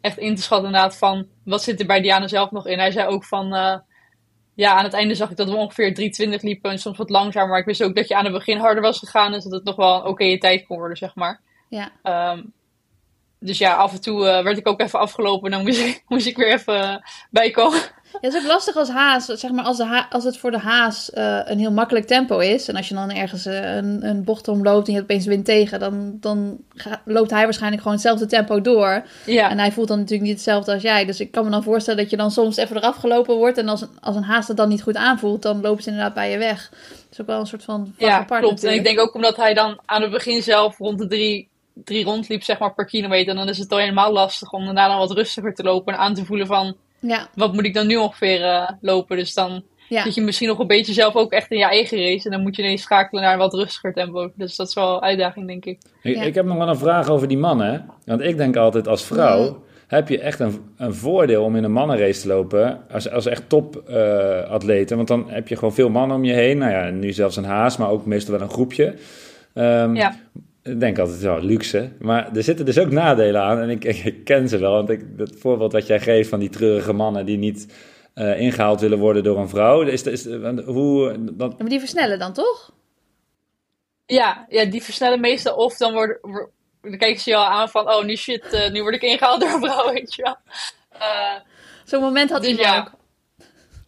echt in te schatten inderdaad van, wat zit er bij Diana zelf nog in. Hij zei ook van, ja, aan het einde zag ik dat we ongeveer 3.20 liepen en soms wat langzamer. Maar ik wist ook dat je aan het begin harder was gegaan. Dus dat het nog wel een oké tijd kon worden, zeg maar. Ja. Um, dus ja, af en toe uh, werd ik ook even afgelopen. En dan moest ik, moest ik weer even uh, bijkomen. Ja, het is ook lastig als haas. Zeg maar, als, de ha als het voor de haas uh, een heel makkelijk tempo is. En als je dan ergens een, een bocht omloopt en je hebt opeens wind tegen. Dan, dan loopt hij waarschijnlijk gewoon hetzelfde tempo door. Ja. En hij voelt dan natuurlijk niet hetzelfde als jij. Dus ik kan me dan voorstellen dat je dan soms even eraf gelopen wordt. En als, als een haas dat dan niet goed aanvoelt, dan lopen ze inderdaad bij je weg. Dat is ook wel een soort van Ja, apart klopt. natuurlijk. En ik denk ook omdat hij dan aan het begin zelf rond de drie, drie rondliep, zeg maar, per kilometer. Dan is het dan helemaal lastig om daarna dan wat rustiger te lopen. En aan te voelen van, Ja, wat moet ik dan nu ongeveer uh, lopen? Dus dan ja. zit je misschien nog een beetje zelf ook echt in je eigen race. En dan moet je ineens schakelen naar een wat rustiger tempo. Dus dat is wel een uitdaging, denk ik. Ik, Ja. ik heb nog wel een vraag over die mannen. hè. Want ik denk altijd als vrouw Ja. heb je echt een, een voordeel om in een mannenrace te lopen. Als, als echt topatleten. Want dan heb je gewoon veel mannen om je heen. Nou ja, nu zelfs een haas, maar ook meestal wel een groepje. Ehm, Ja. Ik denk altijd wel luxe. Maar er zitten dus ook nadelen aan. En ik, ik, ken ze wel. Want ik, het voorbeeld wat jij geeft van die treurige mannen die niet eh, ingehaald willen worden door een vrouw. Is, is, hoe, dat, Maar die versnellen dan toch? Ja, ja, die versnellen meestal. Of dan, worden, wor- dan kijken ze je al aan van, oh, nu shit, eh, nu word ik ingehaald door een vrouw, weet je wel. Eh, Zo'n moment had Dus hij ja. ook.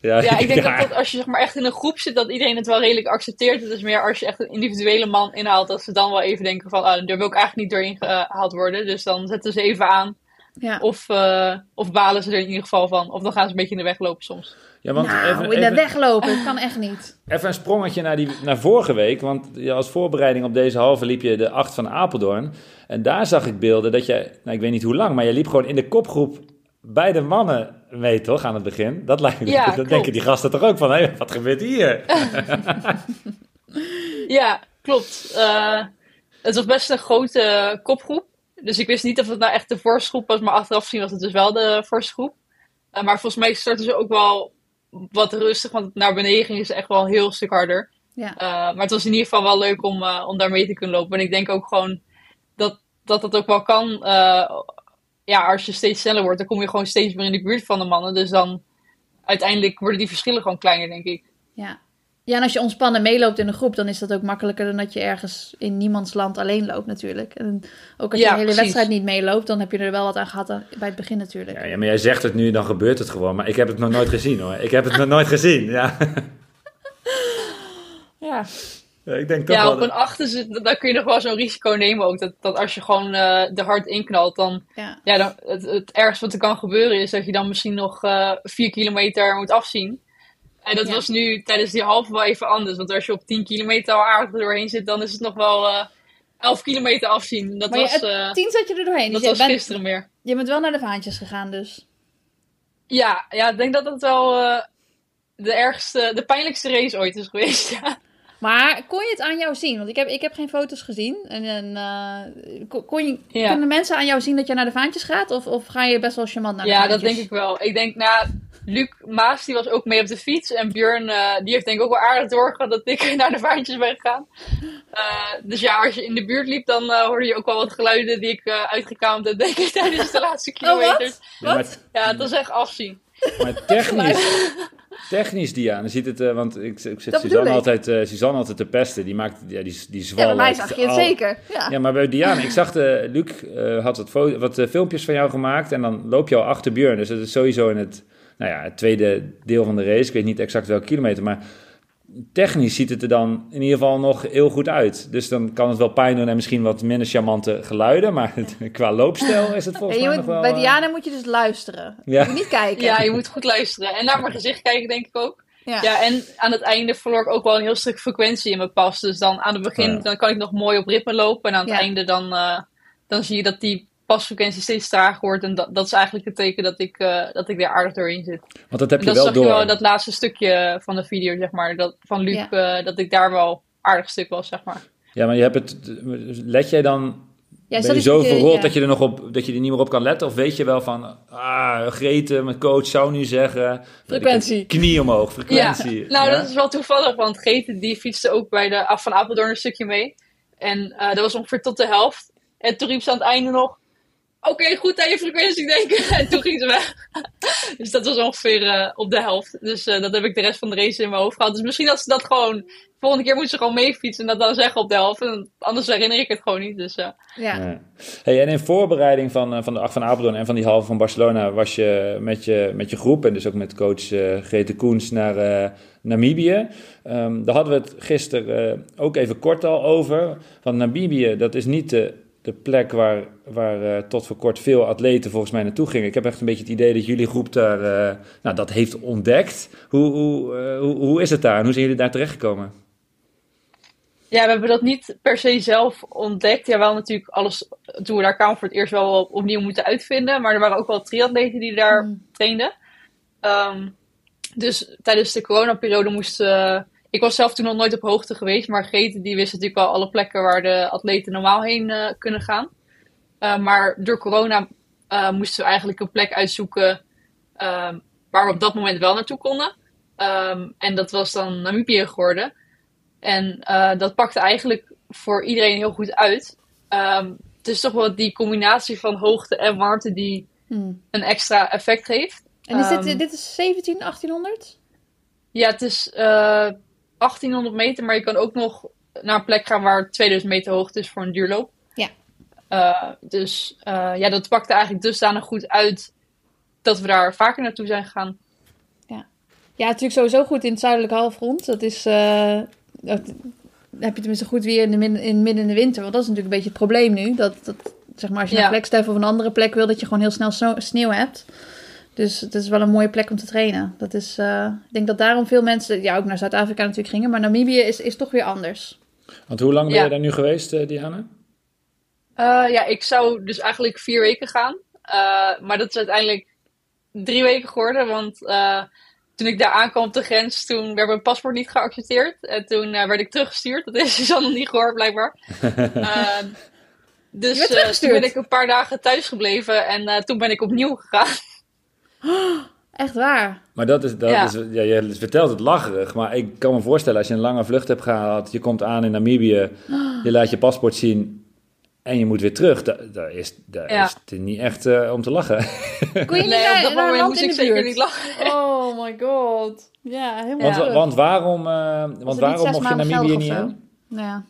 Ja, ja, ik denk ja. dat, dat als je zeg maar, echt in een groep zit, dat iedereen het wel redelijk accepteert. Het is meer als je echt een individuele man inhaalt, dat ze dan wel even denken van, ah, daar wil ik eigenlijk niet doorheen gehaald worden. Dus dan zetten ze even aan. Ja. Of, eh, of balen ze er in ieder geval van. Of dan gaan ze een beetje in de weg lopen soms. Ja, want nou, even, in de even- weg lopen, dat kan echt niet. Even een sprongetje naar, die, naar vorige week. Want ja, als voorbereiding op deze halve liep je de 8 van Apeldoorn. En daar zag ik beelden dat je, nou, ik weet niet hoe lang, maar je liep gewoon in de kopgroep bij de mannen mee, toch? Aan het begin. Dat lijkt me. Ja, dan klopt. denken die gasten toch ook van: hé, wat gebeurt hier? Ja, klopt. Eh, het was best een grote kopgroep. Dus ik wist niet of het nou echt de voorste groep was, maar achteraf gezien was het dus wel de voorste groep. Eh, maar volgens mij startten ze ook wel wat rustig, want naar beneden ging ze echt wel een heel stuk harder. Ja. Eh, maar het was in ieder geval wel leuk om, eh, om daar mee te kunnen lopen. En ik denk ook gewoon dat dat, dat ook wel kan. Ja, als je steeds sneller wordt, dan kom je gewoon steeds meer in de buurt van de mannen. Dus dan uiteindelijk worden die verschillen gewoon kleiner, denk ik. Ja. ja, en als je ontspannen meeloopt in een groep, dan is dat ook makkelijker dan dat je ergens in niemands land alleen loopt natuurlijk. En ook als je Ja, de hele precies. wedstrijd niet meeloopt, dan heb je er wel wat aan gehad aan- bij het begin natuurlijk. Ja, ja, maar jij zegt het nu, dan gebeurt het gewoon. Maar ik heb het nog nooit gezien hoor. Ik heb het nog nooit gezien. Ja, Ja, ik denk toch Ja, op een achter zit, dan kun je nog wel zo'n risico nemen ook. Dat, dat als je gewoon eh er hard inknalt, dan, ja. ja, dan het, het ergste wat er kan gebeuren is dat je dan misschien nog eh vier kilometer moet afzien. En dat Ja. was nu tijdens die halve wel even anders. Want als je op 10 kilometer al aardig er doorheen zit, dan is het nog wel eh 11 kilometer afzien. Dat Maar was, het eh, tien zat je er doorheen, dat dus was bent, gisteren meer. je bent wel naar de vaantjes gegaan dus. Ja, ja, ik denk dat dat wel eh, de ergste, de pijnlijkste race ooit is geweest. Ja. Maar kon je het aan jou zien? Want ik heb, ik heb geen foto's gezien. En, en eh, kon, kon je, Ja. kunnen mensen aan jou zien dat je naar de vaantjes gaat? Of, of ga je best wel charmant naar de Ja, vaantjes? dat denk ik wel. Ik denk, nou, Luc Maas die was ook mee op de fiets. En Björn, eh, die heeft denk ik ook wel aardig doorgehad dat ik naar de vaantjes ben gegaan. Eh, dus ja, als je in de buurt liep, dan eh, hoorde je ook wel wat geluiden die ik eh uitgekaamd heb, denk ik, tijdens de laatste Oh, wat? kilometers. Ja, Ja, het was echt afzien. maar technisch, technisch Diana, ziet het, eh, want ik, ik zit Dat Suzanne altijd, eh, Suzanne altijd te pesten. Die maakt, ja, die, die Ja, zwal. bij mij uit zag je het al- zeker. Ja. Ja, maar bij Diana, ik zag, de, Luc eh, had wat, eh, filmpjes van jou gemaakt en dan loop je al achter Björn. Dus het is sowieso in het, nou ja, het tweede deel van de race. Ik weet niet exact welke kilometer, maar technisch ziet het er dan in ieder geval nog heel goed uit. Dus dan kan het wel pijn doen en misschien wat minder charmante geluiden, maar qua loopstijl is het volgens mij moet, nog wel... bij eh, Diana moet je dus luisteren. Ja. Je moet niet kijken. Ja, je moet goed luisteren. En naar mijn gezicht kijken, denk ik ook. Ja. Ja, en aan het einde verloor ik ook wel een heel stuk frequentie in mijn pas. Dus dan aan het begin Oh ja. dan kan ik nog mooi op ritme lopen. En aan het Ja. einde dan, eh, dan zie je dat die pasfrequentie steeds trager wordt. En dat, dat is eigenlijk het teken dat ik, uh, dat ik daar aardig doorheen zit. Want dat heb je dat wel zag door. je wel dat laatste stukje van de video, zeg maar. Dat, van Luc, eh, dat ik daar wel aardig stuk was, zeg maar. Ja, maar je hebt het. Let jij dan. Ja, ben je zo ja. dat je er nog op dat je er niet meer op kan letten? Of weet je wel van. Ah, Grete, mijn coach zou nu zeggen. Frequentie. Knie omhoog, frequentie. Ja, nou Ja? dat is wel toevallig, want Grete die fietste ook bij de af van Apeldoorn een stukje mee. En eh, dat was ongeveer tot de helft. En toen riep ze aan het einde nog, oké, goed aan je frequentie denken. En toen ging ze weg. dus dat was ongeveer eh, op de helft. Dus eh, dat heb ik de rest van de race in mijn hoofd gehad. Dus misschien dat ze dat gewoon, volgende keer moet ze gewoon meefietsen en dat dan zeggen op de helft. En anders herinner ik het gewoon niet. Dus eh, Ja. Ja. Hey, en in voorbereiding van, van de acht van Apeldoorn en van die halve van Barcelona was je met je, met je groep en dus ook met coach eh Grete Koens naar eh, Namibië. Ehm, daar hadden we het gisteren eh, ook even kort al over. Want Namibië, dat is niet de, de plek waar, waar eh, tot voor kort veel atleten volgens mij naartoe gingen. Ik heb echt een beetje het idee dat jullie groep daar, eh, nou, dat heeft ontdekt. Hoe, hoe, eh, hoe, hoe is het daar en hoe zijn jullie daar terechtgekomen? Ja, we hebben dat niet per se zelf ontdekt. Ja, wel natuurlijk alles, toen we daar kwamen voor het eerst wel opnieuw moeten uitvinden. Maar er waren ook wel triatleten die daar Mm. trainden. Ehm, dus tijdens de coronaperiode moesten... ik was zelf toen nog nooit op hoogte geweest. Maar Grete die wist natuurlijk wel alle plekken waar de atleten normaal heen eh, kunnen gaan. Eh, maar door corona eh, moesten we eigenlijk een plek uitzoeken... ehm, waar we op dat moment wel naartoe konden. Ehm, en dat was dan Namibië geworden. En dat pakte eigenlijk voor iedereen heel goed uit. Ehm, het is toch wel die combinatie van hoogte en warmte die Hmm. een extra effect heeft. En is dit, dit is 17, 1800? Ja, het is 1800 meter, maar je kan ook nog naar een plek gaan waar 2000 meter hoogte is voor een duurloop. Ja. Eh, dus eh, ja, dat pakte eigenlijk dusdanig goed uit dat we daar vaker naartoe zijn gegaan. Ja, natuurlijk sowieso goed in het zuidelijke halfrond. Dat is... eh, dat, heb je tenminste goed weer in, de min, in midden in de winter. Want dat is natuurlijk een beetje het probleem nu. Dat, dat zeg maar, als je Ja. naar Flagstaff of een andere plek wil, dat je gewoon heel snel sneeuw hebt. Dus het is wel een mooie plek om te trainen. Dat is, eh, ik denk dat daarom veel mensen, ja, ook naar Zuid-Afrika natuurlijk gingen. Maar Namibië is, is toch weer anders. Want hoe lang ben Ja. je daar nu geweest, eh, Diana? Eh, ja, ik zou dus eigenlijk vier weken gaan. Eh, maar dat is uiteindelijk drie weken geworden. Want eh, toen ik daar aankwam op de grens, toen werd mijn paspoort niet geaccepteerd. En toen werd ik teruggestuurd. Dat is dus al nog niet gehoord, blijkbaar. Eh, dus toen ben ik een paar dagen thuis gebleven. En eh, toen ben ik opnieuw gegaan. Echt waar. Maar dat is, dat Ja. is, ja, je vertelt het lacherig, maar ik kan me voorstellen als je een lange vlucht hebt gehad, je komt aan in Namibië, je laat je paspoort zien en je moet weer terug. Daar, daar is, daar Ja. is het niet echt eh, om te lachen. Kon je Nee, op dat moment moest ik zeker niet lachen. Oh my god. Ja, helemaal Want, want waarom, eh, want waarom mocht je Namibië niet aan? Ja.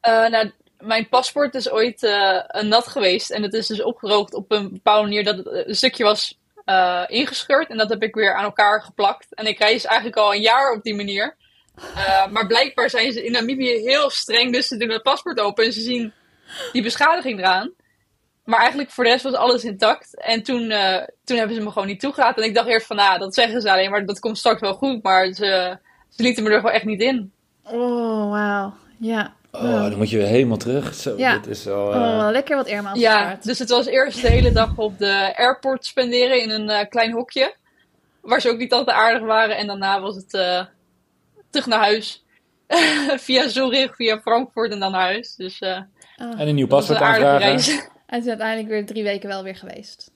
Eh, nou, mijn paspoort is ooit eh, nat geweest. En het is dus opgedroogd op een bepaalde manier dat het een stukje was eh, ingescheurd. En dat heb ik weer aan elkaar geplakt. En ik reis eigenlijk al een jaar op die manier. Eh, maar blijkbaar zijn ze in Namibië heel streng. Dus ze doen het paspoort open en ze zien die beschadiging eraan. Maar eigenlijk voor de rest was alles intact. En toen, eh, toen hebben ze me gewoon niet toegelaten. En ik dacht eerst van, nou, dat zeggen ze alleen maar. Dat komt straks wel goed. Maar ze, ze lieten me er gewoon echt niet in. Oh, wauw. Ja. Oh, dan moet je weer helemaal terug. Zo, Ja. dit is wel, eh, Oh, lekker wat airmaals Ja, dus het was eerst de hele dag op de airport spenderen in een eh, klein hokje. Waar ze ook niet altijd aardig waren. En daarna was het eh, terug naar huis. via Zurich, via Frankfurt en dan naar huis. Dus eh, Oh. En een nieuw paspoort aanvragen. En toen uiteindelijk weer drie weken wel weer geweest.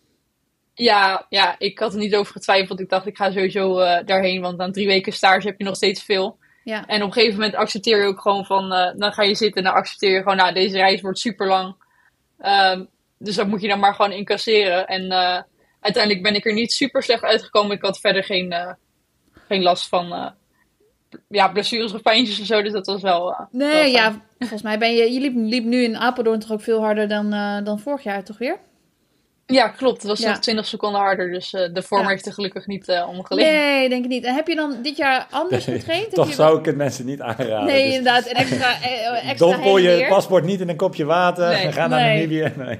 ja, ja, ik had er niet over getwijfeld. Ik dacht, ik ga sowieso eh, daarheen. Want aan drie weken stage heb je nog steeds veel. Ja. En op een gegeven moment accepteer je ook gewoon van... eh, dan ga je zitten en dan accepteer je gewoon... Nou, deze reis wordt super lang. Ehm, dus dat moet je dan maar gewoon incasseren. En eh, uiteindelijk ben ik er niet super slecht uitgekomen. Ik had verder geen, eh, geen last van... ja, blessures of pijntjes of zo. Dus dat was wel... wel Nee, ja, volgens mij ben je... Je liep, liep nu in Apeldoorn toch ook veel harder dan, dan vorig jaar, toch weer? Ja, klopt. Het was Ja. nog 20 seconden harder. Dus eh, de vorm Ja. heeft er gelukkig niet eh omgelegen. Nee, denk ik niet. En heb je dan dit jaar anders getraind? Heb Toch je zou ik het mensen niet aanraden. Nee, Dus inderdaad. Een extra, eh, extra Dompel je weer. paspoort niet in een kopje water Nee. en ga naar Nee. Namibië. Nee.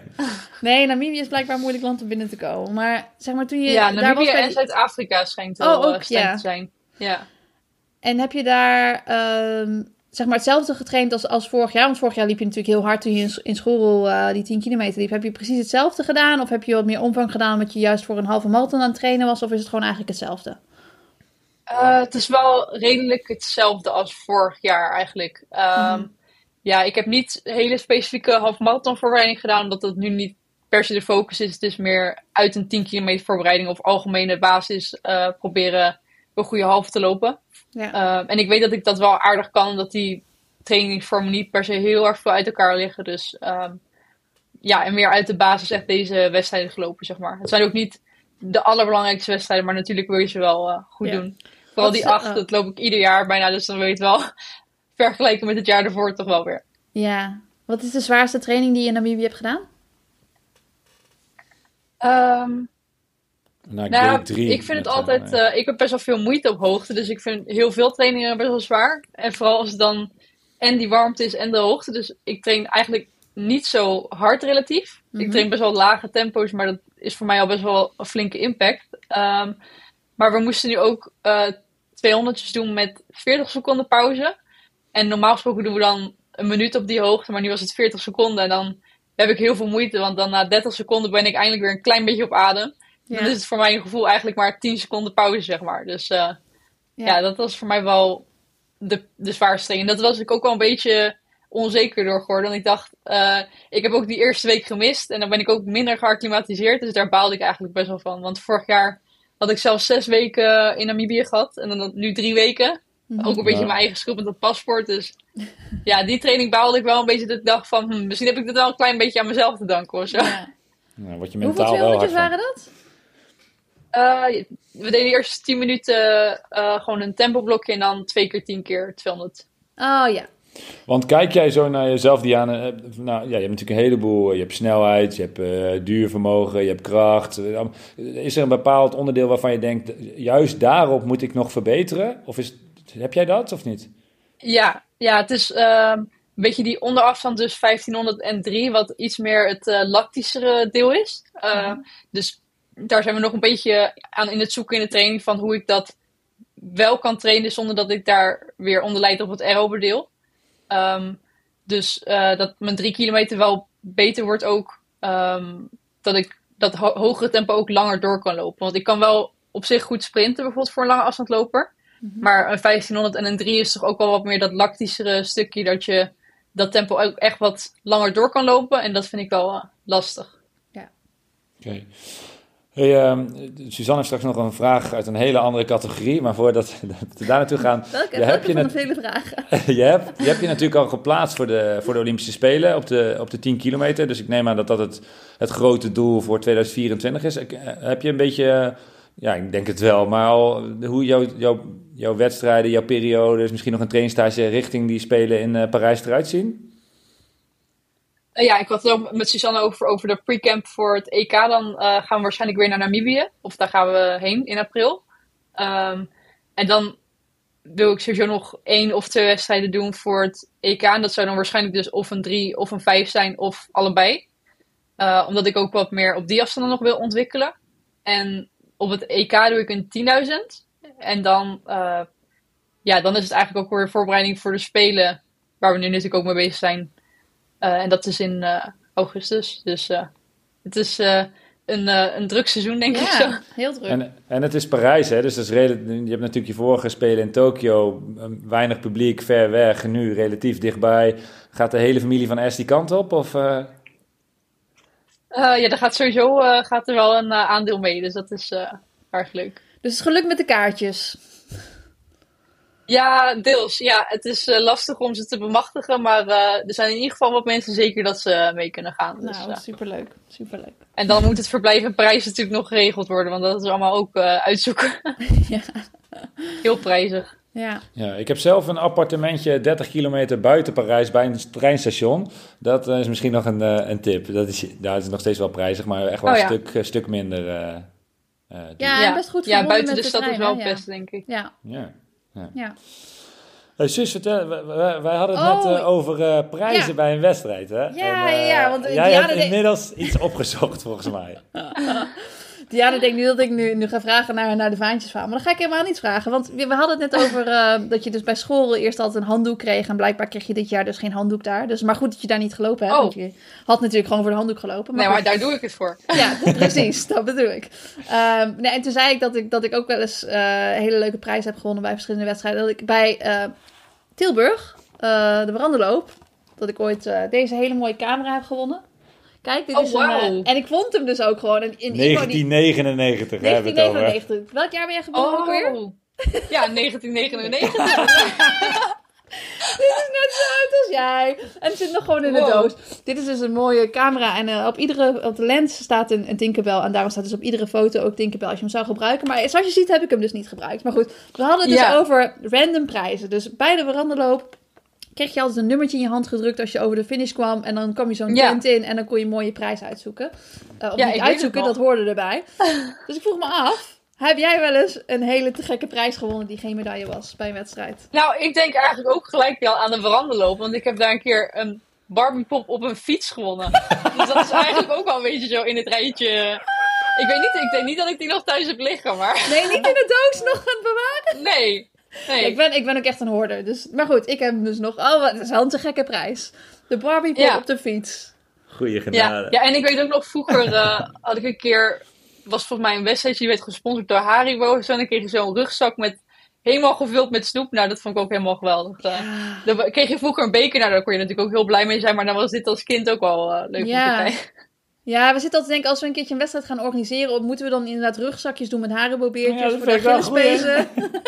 Nee, Namibië is blijkbaar een moeilijk land om binnen te komen. Maar zeg maar toen je Ja, daar was Namibië bij en die- Zuid-Afrika schijnt Oh, wel ook, ja. te zijn. Ja. En heb je daar... ehm, zeg maar hetzelfde getraind als, als vorig jaar? Want vorig jaar liep je natuurlijk heel hard toen je in, in school uh, die 10 kilometer liep. Heb je precies hetzelfde gedaan? Of heb je wat meer omvang gedaan omdat je juist voor een halve marathon aan het trainen was? Of is het gewoon eigenlijk hetzelfde? Uh, het is wel redelijk hetzelfde als vorig jaar eigenlijk. Um, mm. Ja, ik heb niet hele specifieke halve marathon voorbereiding gedaan, omdat dat nu niet per se de focus is. Het is meer uit een 10 kilometer voorbereiding of algemene basis uh, proberen een goede halve te lopen. Ja. Uh, en ik weet dat ik dat wel aardig kan, omdat die trainingsvormen niet per se heel erg veel uit elkaar liggen. Dus um, ja, en meer uit de basis echt deze wedstrijden gelopen, zeg maar. Het zijn ook niet de allerbelangrijkste wedstrijden, maar natuurlijk wil je ze wel uh, goed ja. doen. Vooral die acht, uh, dat loop ik ieder jaar bijna, dus dan weet je wel, vergeleken met het jaar ervoor toch wel weer. Ja, wat is de zwaarste training die je in Namibië hebt gedaan? Um, nou, nou ik vind het altijd. Uh, ik heb best wel veel moeite op hoogte. Dus ik vind heel veel trainingen best wel zwaar. En vooral als het dan en die warmte is en de hoogte. Dus ik train eigenlijk niet zo hard relatief. Mm -hmm. Ik train best wel lage tempo's, maar dat is voor mij al best wel een flinke impact. Um, maar we moesten nu ook uh, 200 doen met 40 seconden pauze. En normaal gesproken doen we dan een minuut op die hoogte, maar nu was het 40 seconden. En dan heb ik heel veel moeite, want dan na 30 seconden ben ik eindelijk weer een klein beetje op adem. Ja. Dan is het voor mijn gevoel eigenlijk maar 10 seconden pauze, zeg maar. Dus uh, ja. ja. dat was voor mij wel de, de zwaarste ding. En dat was ik ook wel een beetje onzeker door geworden. Want ik dacht, uh, ik heb ook die eerste week gemist. En dan ben ik ook minder geacclimatiseerd. Dus daar baalde ik eigenlijk best wel van. Want vorig jaar had ik zelfs zes weken in Namibië gehad. En dan nu drie weken. Ook een beetje ja. mijn eigen schuld met dat paspoort. Dus ja, die training baalde ik wel een beetje. Dat ik dacht van, hm, misschien heb ik dit wel een klein beetje aan mezelf te danken of zo. Ja. Ja, wat je mentaal Hoeveel kilometers waren dat? Uh, we deden eerst 10 minuten uh, gewoon een tempoblokje en dan twee keer 10 keer 200. Oh ja. Want kijk jij zo naar jezelf, Diana. Nou, ja, je hebt natuurlijk een heleboel. Je hebt snelheid, je hebt uh, duurvermogen, je hebt kracht. Is er een bepaald onderdeel waarvan je denkt, juist daarop moet ik nog verbeteren? Of is, heb jij dat of niet? Ja, ja het is uh, een beetje die onderafstand, dus 1503, wat iets meer het uh, lactischere deel is. Uh, mm. Dus daar zijn we nog een beetje aan in het zoeken in de training van hoe ik dat wel kan trainen zonder dat ik daar weer onder leid op het aerobedeel. Um, dus uh, dat mijn drie kilometer wel beter wordt ook. Um, dat ik dat ho hogere tempo ook langer door kan lopen. Want ik kan wel op zich goed sprinten, bijvoorbeeld voor een lange afstandloper. Mm -hmm. Maar een 1500 en een 3 is toch ook wel wat meer dat lactischere stukje. Dat je dat tempo ook echt wat langer door kan lopen. En dat vind ik wel uh, lastig. Ja. Oké. Okay. Hey, uh, Suzanne heeft straks nog een vraag uit een hele andere categorie, maar voordat we daar naartoe gaan... Welke, je heb je van de vele vragen? je, hebt, je hebt je natuurlijk al geplaatst voor de, voor de Olympische Spelen op de, op de 10 kilometer, dus ik neem aan dat dat het, het grote doel voor 2024 is. Heb je een beetje, ja ik denk het wel, maar al, hoe jouw, jouw, jouw wedstrijden, jouw periodes, misschien nog een trainingstage richting die Spelen in uh, Parijs eruit zien? Uh, ja, ik had het ook met Suzanne over, over de pre-camp voor het EK. Dan uh, gaan we waarschijnlijk weer naar Namibië. Of daar gaan we heen in april. Um, en dan wil ik sowieso nog één of twee wedstrijden doen voor het EK. En dat zou dan waarschijnlijk dus of een drie of een vijf zijn of allebei. Uh, omdat ik ook wat meer op die afstanden nog wil ontwikkelen. En op het EK doe ik een 10.000. En dan, ja, dan is het eigenlijk ook weer voorbereiding voor de Spelen. Waar we nu natuurlijk ook mee bezig zijn en dat is in uh, augustus. Dus uh, het is een, een druk seizoen, denk ja, ik zo. heel druk. En, en het is Parijs, hè? Dus dat is je hebt natuurlijk je vorige spelen in Tokio. Weinig publiek, ver weg. Nu relatief dichtbij. Gaat de hele familie van S die kant op? Of, ja, daar gaat sowieso gaat er wel een aandeel mee. Dus dat is erg leuk. Dus het geluk met de kaartjes. Ja, deels. Ja, het is uh, lastig om ze te bemachtigen, maar uh, er zijn in ieder geval wat mensen zeker dat ze mee kunnen gaan. Dus, nou, superleuk. superleuk. En dan moet het verblijf en prijs natuurlijk nog geregeld worden, want dat is allemaal ook uh, uitzoeken. ja. Heel prijzig. Ja. ja, ik heb zelf een appartementje 30 kilometer buiten Parijs bij een treinstation. Dat is misschien nog een, een tip. Dat is, daar is nog steeds wel prijzig, maar echt wel oh, ja. een stuk, stuk minder. ja, ja, best goed Ja, buiten de, de stad trein, is wel hè? best, denk ik. Ja. ja. Ja. ja. Hey, zus, vertel, wij, wij hadden het oh, net uh, over uh, prijzen ja. bij een wedstrijd, hè? Ja, en, uh, ja, want jij hebt inmiddels iets opgezocht, volgens mij. Ja, dan denk ik nu dat ik nu, nu ga vragen naar, naar de vaantjes van. Maar dan ga ik helemaal niet vragen. Want we, we hadden het net over eh, dat je dus bij school eerst altijd een handdoek kreeg. En blijkbaar kreeg je dit jaar dus geen handdoek daar. Dus, maar goed dat je daar niet gelopen hebt. Oh. Want je had natuurlijk gewoon voor de handdoek gelopen. Nee, goed. maar daar doe ik het voor. Ja, precies, dat bedoel ik. Ehm, nee, en toen zei ik dat ik, dat ik ook wel eens eh, hele leuke prijzen heb gewonnen bij verschillende wedstrijden. Dat ik bij eh, Tilburg, de Brandenloop, dat ik ooit deze hele mooie camera heb gewonnen. Kijk, dit Oh, is een... eh, en ik vond hem dus ook gewoon. En in Ivo die- 1999 hebben we het over. 1999. Welk jaar ben jij geboren ook weer? Oh. Ja, 1999. Dit is net zo oud als jij. En het zit nog gewoon in de Wow. doos. Dit is dus een mooie camera. En eh, op, iedere, op de lens staat een, een Tinkerbell. En daarom staat dus op iedere foto ook Tinkerbell als je hem zou gebruiken. Maar zoals je ziet heb ik hem dus niet gebruikt. Maar goed, we hadden het dus Ja. over random prijzen. Dus bij de veranderloop kreeg je altijd een nummertje in je hand gedrukt als je over de finish kwam. En dan kwam je zo'n Ja. tent in en dan kon je een mooie prijs uitzoeken. Eh, of Ja, niet uitzoeken, dat hoorde erbij. dus ik vroeg me af, heb jij wel eens een hele te gekke prijs gewonnen die geen medaille was bij een wedstrijd? Nou, ik denk eigenlijk ook gelijk wel aan de veranderloop. Want ik heb daar een keer een Barbie pop op een fiets gewonnen. dus dat is eigenlijk ook wel een beetje zo in het rijtje. Ik weet niet, ik denk niet dat ik die nog thuis heb liggen, maar Nee, niet in de doos nog aan het bewaren. nee. Nee. Ik, ben, ik ben ook echt een hoorder. Dus, maar goed, ik heb hem dus nog. Oh, wat is wel een te gekke prijs. De Barbie Ja. op de fiets. Goeie genade. Ja, ja, en ik weet ook nog, vroeger eh, had ik een keer, was volgens mij een wedstrijd, die werd gesponsord door Haribo. Zo, en dan kreeg je zo'n rugzak met, helemaal gevuld met snoep. Nou, dat vond ik ook helemaal geweldig. Eh, Dan kreeg je vroeger een beker, nou daar kon je natuurlijk ook heel blij mee zijn. Maar dan was dit als kind ook wel eh, leuk om Ja. te kijken. Ja, we zitten altijd te denken, als we een keertje een wedstrijd gaan organiseren, moeten we dan inderdaad rugzakjes doen met haribo-beertjes Ja, dat voor de vind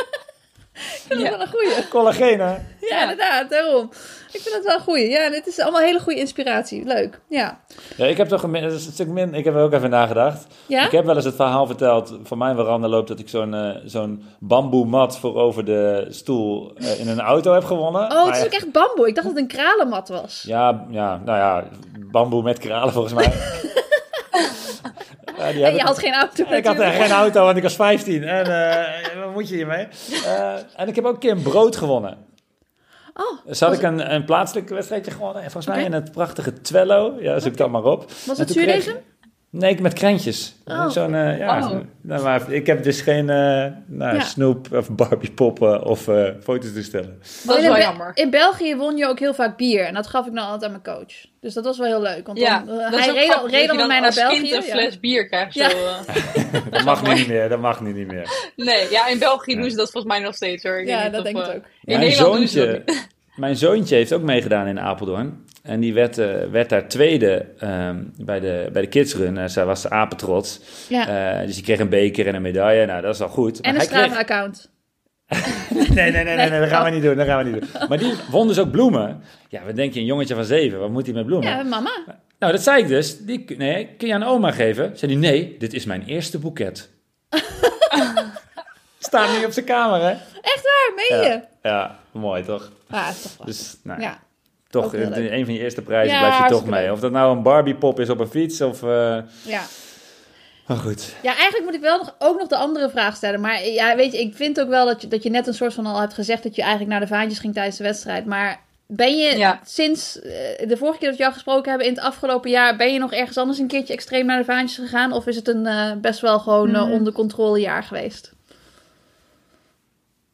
ik vind dat Ja. wel een goeie. Collageen, hè? Ja, Ja. inderdaad, daarom. Ik vind dat wel een goeie. Ja, dit is allemaal hele goede inspiratie. Leuk. Ja. Ja, ik heb toch een, dat is een stuk min. Ik heb er ook even nagedacht. Ja? Ik heb wel eens het verhaal verteld van mijn veranda loopt dat ik zo'n eh, zo'n bamboe mat voor over de stoel eh, in een auto heb gewonnen. Oh, Maar het is ja, ook echt bamboe. Ik dacht dat het een kralenmat was. ja, ja, nou ja, bamboe met kralen volgens mij. En je ik- had geen auto ik had geen auto, want ik was 15. En eh, wat moet je hiermee? Eh, en ik heb ook een keer een brood gewonnen. Oh, Dus had ik een, een plaatselijk wedstrijdje gewonnen. En volgens mij in het prachtige Twello. Ja, zoek dat maar op. was En het zuurdezen? Nee, met krentjes. Oh. Zo'n, eh, ja, Oh. nou, maar ik heb dus geen eh nou, Ja. snoep of Barbie poppen of eh foto's te stellen. Dat is wel jammer. in België won je ook heel vaak bier. En dat gaf ik dan altijd aan mijn coach. Dus dat was wel heel leuk. Want Ja, dan, dat is hij reed, al- al met mij naar als België. kind een ja. fles bier krijgt. Zo. Dat mag nu niet meer. Dat mag nu niet meer. Nee, ja, in België Ja. doen ze dat volgens mij nog steeds hoor. Ik weet Ja, dat of, denk ik ook. In mijn, Nederland doen ze dat zoontje, mijn zoontje heeft ook meegedaan in Apeldoorn. En die werd, eh, werd daar tweede ehm, bij, de, bij de kidsrun. Eh, zij was apetrots. Ja. Eh, dus die kreeg een beker en een medaille. Nou, dat is al goed. en een kreeg- Strava-account. Nee, nee, nee, nee, nee, dat gaan we niet doen. Dat gaan we niet doen. Maar die won dus ook bloemen. Ja, wat denk je, een jongetje van zeven, wat moet hij met bloemen? Ja, mama. Nou, dat zei ik dus. Die, nee, kun je aan oma geven? Zei hij, nee, dit is mijn eerste boeket. Staat nu op zijn kamer, hè? Echt waar, meen je? Ja, ja mooi toch? Ah, is toch wel. Dus, nou, Ja. toch heel een, van je eerste prijzen Ja, blijf je toch mee. Of dat nou een Barbie-pop is op een fiets of... eh ja. Maar goed. Ja, eigenlijk moet ik wel nog, ook nog de andere vraag stellen. Maar ja, weet je, ik vind ook wel dat je, dat je net een soort van al hebt gezegd dat je eigenlijk naar de vaantjes ging tijdens de wedstrijd. Maar ben je Ja. sinds eh, de vorige keer dat we jou gesproken hebben in het afgelopen jaar, ben je nog ergens anders een keertje extreem naar de vaantjes gegaan? Of is het een eh, best wel gewoon eh, Mm. onder controle jaar geweest?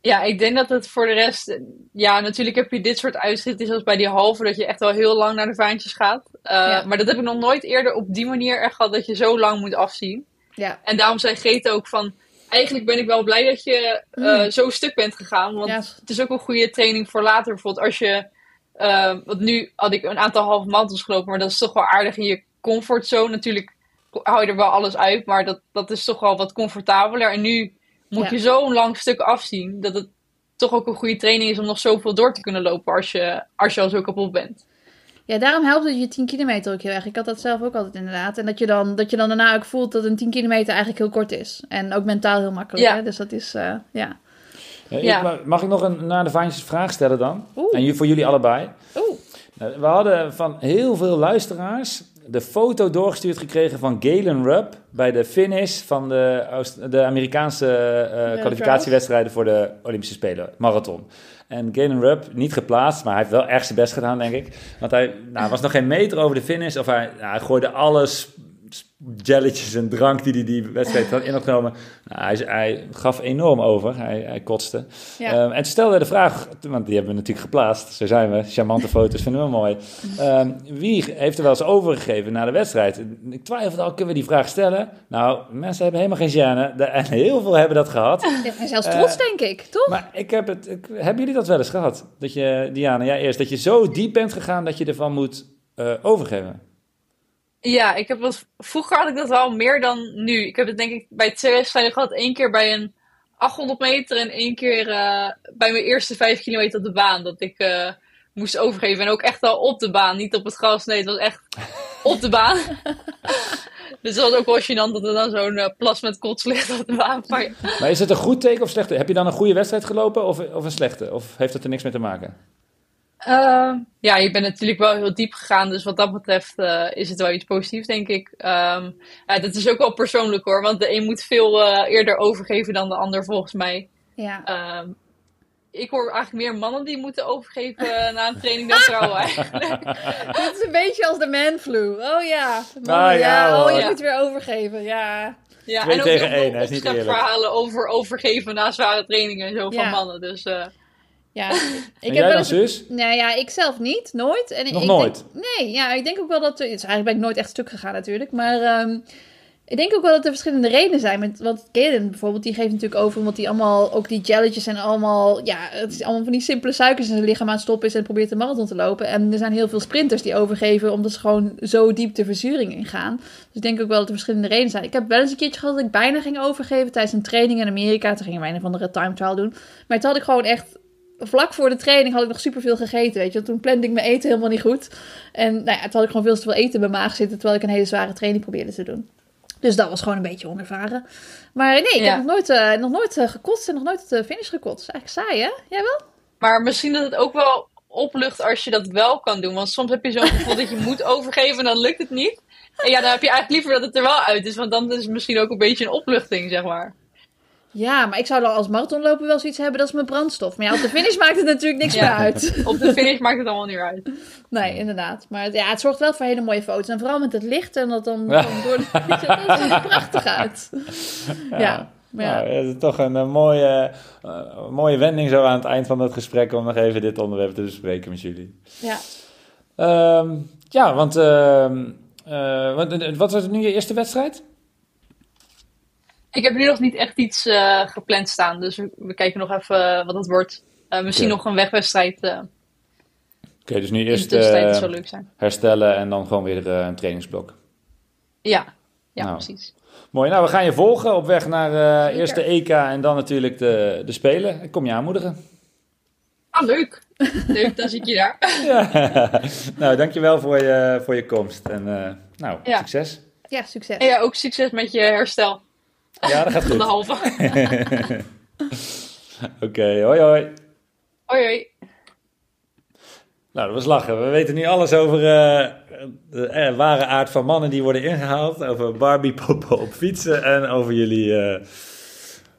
Ja, ik denk dat het voor de rest... Ja, natuurlijk heb je dit soort uitschriften zoals bij die halve... dat je echt wel heel lang naar de vaantjes gaat. Eh, Ja. Maar dat heb ik nog nooit eerder op die manier echt gehad... dat je zo lang moet afzien. Ja, En daarom zei Grete ook van... Eigenlijk ben ik wel blij dat je Mm. zo stuk bent gegaan. Want het is ook een goede training voor later. Bijvoorbeeld als je... eh, want nu had ik een aantal halve marathons gelopen... maar dat is toch wel aardig in je comfortzone. Natuurlijk hou je er wel alles uit... maar dat, dat is toch wel wat comfortabeler. En nu moet Ja. je zo'n lang stuk afzien... dat het toch ook een goede training is om nog zoveel door te kunnen lopen... als je, als je al zo kapot bent. ja daarom helpt het je 10 kilometer ook heel erg. Ik had dat zelf ook altijd inderdaad. En dat je dan, dat je dan daarna ook voelt dat een 10 kilometer eigenlijk heel kort is. En ook mentaal heel makkelijk. Ja. Hè? Dus dat is, eh, ja. Ja, ik- Ja. mag ik nog een naar de vaantjes vraag stellen dan? Oeh. En voor jullie allebei. Oeh. Nou, We hadden van heel veel luisteraars de foto doorgestuurd gekregen van Galen Rupp bij de finish van de, Oost- de Amerikaanse eh, De kwalificatiewedstrijden voor de Olympische Spelen, marathon. En Galen Rupp, niet geplaatst, maar hij heeft wel echt zijn best gedaan, denk ik. Want hij nou, was nog geen meter over de finish, of hij, nou, hij gooide alles jelletjes en drank die hij die, die wedstrijd had ingenomen. Nou, hij, hij, gaf enorm over. Hij, hij kotste. Ja. Um, en stelde de vraag, want die hebben we natuurlijk geplaatst. Zo zijn we. Charmante foto's vinden we mooi. Um, wie heeft er wel eens overgegeven na de wedstrijd? Ik twijfelde al, kunnen we die vraag stellen? Nou, mensen hebben helemaal geen gêne. En heel veel hebben dat gehad. Ja, en zelfs trots, uh, denk ik, toch? Maar ik heb het... Ik, hebben jullie dat wel eens gehad? Dat je, Diana, ja, eerst dat je zo diep bent gegaan dat je ervan moet uh, overgeven? Ja, ik heb wat, vroeger had ik dat wel meer dan nu. Ik heb het denk ik bij twee wedstrijden gehad. één keer bij een 800 meter en één keer uh, bij mijn eerste vijf kilometer op de baan. Dat ik uh, moest overgeven. En ook echt al op de baan, niet op het gras. Nee, het was echt op de baan. dus het was ook wel gênant dat er dan zo'n uh, plas met kots ligt op de baan. Maar, maar is het een goed teken of slechte? Heb je dan een goede wedstrijd gelopen of, of een slechte? Of heeft dat er niks mee te maken? Uh, ja, je bent natuurlijk wel heel diep gegaan, dus wat dat betreft uh, is het wel iets positiefs, denk ik. Um, ja, dat is ook wel persoonlijk hoor, want de een moet veel uh, eerder overgeven dan de ander, volgens mij. Ja. Um, ik hoor eigenlijk meer mannen die moeten overgeven na een training dan vrouwen eigenlijk. Dit is een beetje als de man flu. Oh ja, mannen, ah, ja, ja, oh, je ja. moet weer overgeven, ja. Ja, Twee en ook tegen één, hij is niet eerlijk. verhalen over overgeven na zware trainingen en zo van mannen, dus... Ja, ik heb wel eens, zus? Nou ja, ik zelf niet, nooit. En Nog ik nooit? Denk, nee, ja, ik denk ook wel dat... Er, eigenlijk ben ik nooit echt stuk gegaan natuurlijk, maar... Um, ik denk ook wel dat er verschillende redenen zijn. Met, want Kaden bijvoorbeeld, die geeft natuurlijk over... omdat hij allemaal, ook die jelletjes en allemaal... Ja, het is allemaal van die simpele suikers in zijn lichaam aan het stoppen is... en probeert de marathon te lopen. En er zijn heel veel sprinters die overgeven... omdat ze gewoon zo diep de verzuring ingaan. Dus ik denk ook wel dat er verschillende redenen zijn. Ik heb wel eens een keertje gehad dat ik bijna ging overgeven... tijdens een training in Amerika. Toen gingen wij een of andere time trial doen. Maar toen had ik gewoon echt vlak voor de training had ik nog superveel gegeten, weet je. Toen plande ik mijn eten helemaal niet goed. En nou ja, toen had ik gewoon veel te veel eten in mijn maag zitten... terwijl ik een hele zware training probeerde te doen. Dus dat was gewoon een beetje onervaren. Maar nee, ik ja. heb nog nooit, uh, nog nooit uh, gekotst en nog nooit de finish gekotst. Eigenlijk saai, hè? Jij wel? Maar misschien dat het ook wel oplucht als je dat wel kan doen. Want soms heb je zo'n gevoel dat je moet overgeven en dan lukt het niet. En ja, dan heb je eigenlijk liever dat het er wel uit is. Want dan is het misschien ook een beetje een opluchting, zeg maar. Ja, maar ik zou dan als marathonloper wel zoiets hebben, dat is mijn brandstof. Maar ja, op de finish maakt het natuurlijk niks ja, meer uit. Op de finish maakt het allemaal niet meer uit. Nee, inderdaad. Maar het, ja, het zorgt wel voor hele mooie foto's. En vooral met het licht en dat dan, ja. dan door de dat ziet er prachtig uit. Ja. ja. Nou, het is toch een, een mooie, uh, mooie wending zo aan het eind van het gesprek om nog even dit onderwerp te bespreken met jullie. Ja. Um, ja, want uh, uh, wat, wat was het nu je eerste wedstrijd? Ik heb nu nog niet echt iets uh, gepland staan. Dus we, we, kijken nog even wat het wordt. Uh, misschien okay. nog een wegwedstrijd. Uh, Oké, okay, dus nu eerst zou leuk zijn. herstellen en dan gewoon weer een trainingsblok. Ja, ja nou, precies. Mooi. Nou, we gaan je volgen op weg naar eerst de EK en dan natuurlijk de, de Spelen. Ik kom je aanmoedigen. Ah, leuk. leuk, dan zie ik je daar. ja. Nou, dankjewel voor je, voor je komst. En nou, ja. succes. Ja, succes. En ja, ook succes met je herstel. Ja, dat gaat goed. de halve. Oké, okay, hoi hoi. Hoi hoi. Nou, dat was lachen. We weten nu alles over uh, de uh, ware aard van mannen die worden ingehaald. Over Barbie poppen op fietsen en over jullie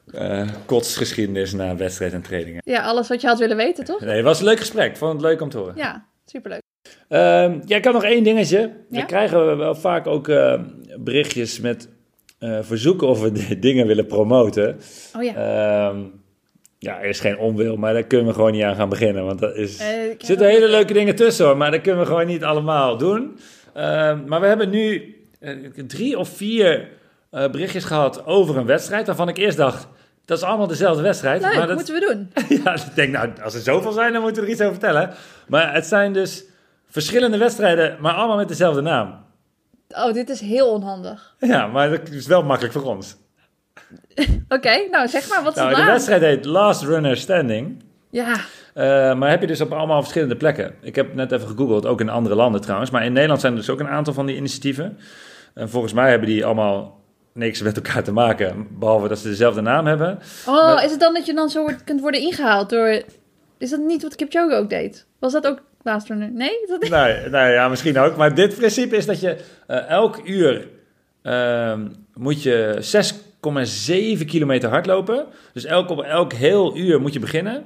uh, kotsgeschiedenis na wedstrijd en trainingen. Ja, alles wat je had willen weten, toch? Nee, het was een leuk gesprek. Ik vond het leuk om te horen. Ja, superleuk. Uh, ja, ik had nog één dingetje. Ja? We krijgen wel vaak ook berichtjes met uh, verzoeken of we dingen willen promoten. Oh ja. Uh, ja, er is geen onwil, maar daar kunnen we gewoon niet aan gaan beginnen. Want er is, uh, zitten hele leuke dingen tussen hoor, maar dat kunnen we gewoon niet allemaal doen. Ehm, maar we hebben nu eh, drie of vier berichtjes gehad over een wedstrijd. Waarvan ik eerst dacht, dat is allemaal dezelfde wedstrijd. Leuk, maar dat moeten we doen. ja, ik denk nou, als er zoveel zijn, dan moeten we er iets over vertellen. Maar het zijn dus verschillende wedstrijden, maar allemaal met dezelfde naam. Oh, dit is heel onhandig. Ja, maar dat is wel makkelijk voor ons. Oké, okay, nou zeg maar, wat is nou, De wedstrijd heet Last Runner Standing. Ja. Uh, maar heb je dus op allemaal verschillende plekken. Ik heb net even gegoogeld, ook in andere landen trouwens. Maar in Nederland zijn er dus ook een aantal van die initiatieven. En volgens mij hebben die allemaal niks met elkaar te maken. Behalve dat ze dezelfde naam hebben. Oh, maar... is het dan dat je dan zo kunt worden ingehaald door... Is dat niet wat Kipchoge ook deed? Was dat ook Last Nee? Dat? Nee, nee, ja, misschien ook. Maar dit principe is dat je uh, elk uur uh, moet je 6,7 kilometer hardlopen. Dus elk, op elk heel uur moet je beginnen.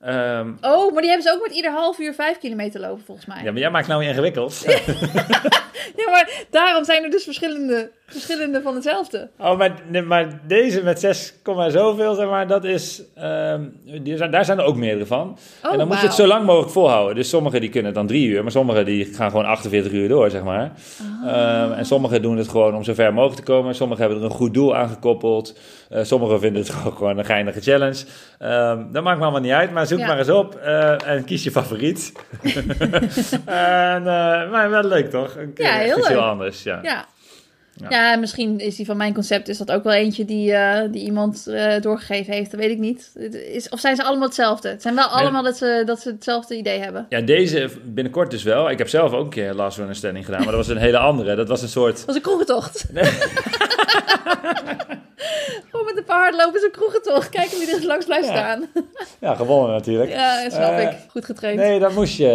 Ehm, Oh, maar die hebben ze ook met ieder half uur vijf kilometer lopen, volgens mij. ja, maar jij maakt nou weer ingewikkeld. Ja, maar daarom zijn er dus verschillende, verschillende van hetzelfde. Oh, maar, maar deze met 6, zoveel, zeg maar, dat is... ehm, die zijn, daar zijn er ook meerdere van. Oh, en dan moet je het zo lang mogelijk volhouden. Dus sommigen die kunnen dan drie uur, maar sommigen die gaan gewoon 48 uur door, zeg maar. Ehm, en sommigen doen het gewoon om zo ver mogelijk te komen. Sommigen hebben er een goed doel aan gekoppeld. Eh, sommigen vinden het gewoon, gewoon een geinige challenge. Dat maakt me allemaal niet uit, maar zoek Ja. maar eens op eh, en kies je favoriet. en, eh, maar wel leuk, toch? Een Ja, heel leuk. anders, ja. Ja. Ja. Misschien is die van mijn concept is dat ook wel eentje die, eh, die iemand doorgegeven heeft. Dat weet ik niet. Het Is, of zijn ze allemaal hetzelfde? Het zijn wel allemaal dat ze, dat ze hetzelfde idee hebben. Ja, deze binnenkort dus wel. Ik heb zelf ook een keer Last Runner Standing gedaan, maar dat was een hele andere. Dat was een soort... Dat was een kroegentocht. Gewoon met een paar hardlopers een kroegentocht. Kijken wie er langs blijft Ja. staan. Ja, gewonnen natuurlijk. Ja, snap Eh, ik. Goed getraind. Nee, dan moest je,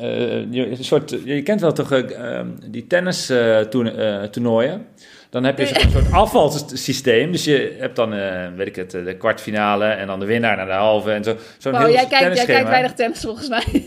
eh, je een soort, je kent wel toch eh, eh, die tennis toern- toernooien. Dan heb je Nee. zo'n soort afvalsysteem. Dus je hebt dan, weet ik het, de kwartfinale en dan de winnaar naar de halve en zo. Zo'n Wow, heel jij, kijkt, jij kijkt weinig tennis volgens mij.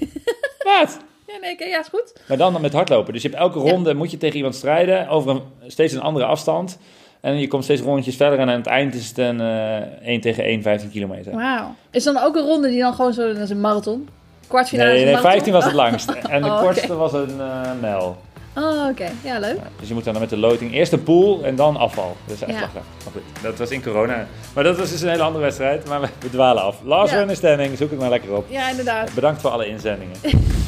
Wat? ja, nee, ja, is goed. Maar dan met hardlopen. Dus je hebt elke Ja. ronde moet je tegen iemand strijden over een, steeds een andere afstand. En je komt steeds rondjes verder en aan het eind is het een eh 1 tegen 1, 15 kilometer. Wauw. Is dan ook een ronde die dan gewoon zo... Dat is een marathon. Kwartfinale Nee, nee, marathon? 15 was het langst. En de Oh, kortste was een eh mijl. Oh, oké. Ja, leuk. Ja, dus je moet dan met de loting eerst een pool en dan afval. Dat is echt Ja. lachen. Maar goed, dat was in corona. Maar dat was dus een hele andere wedstrijd. Maar we, dwalen af. Last Ja. Runner Standing, zoek het maar lekker op. Ja, inderdaad. Bedankt voor alle inzendingen.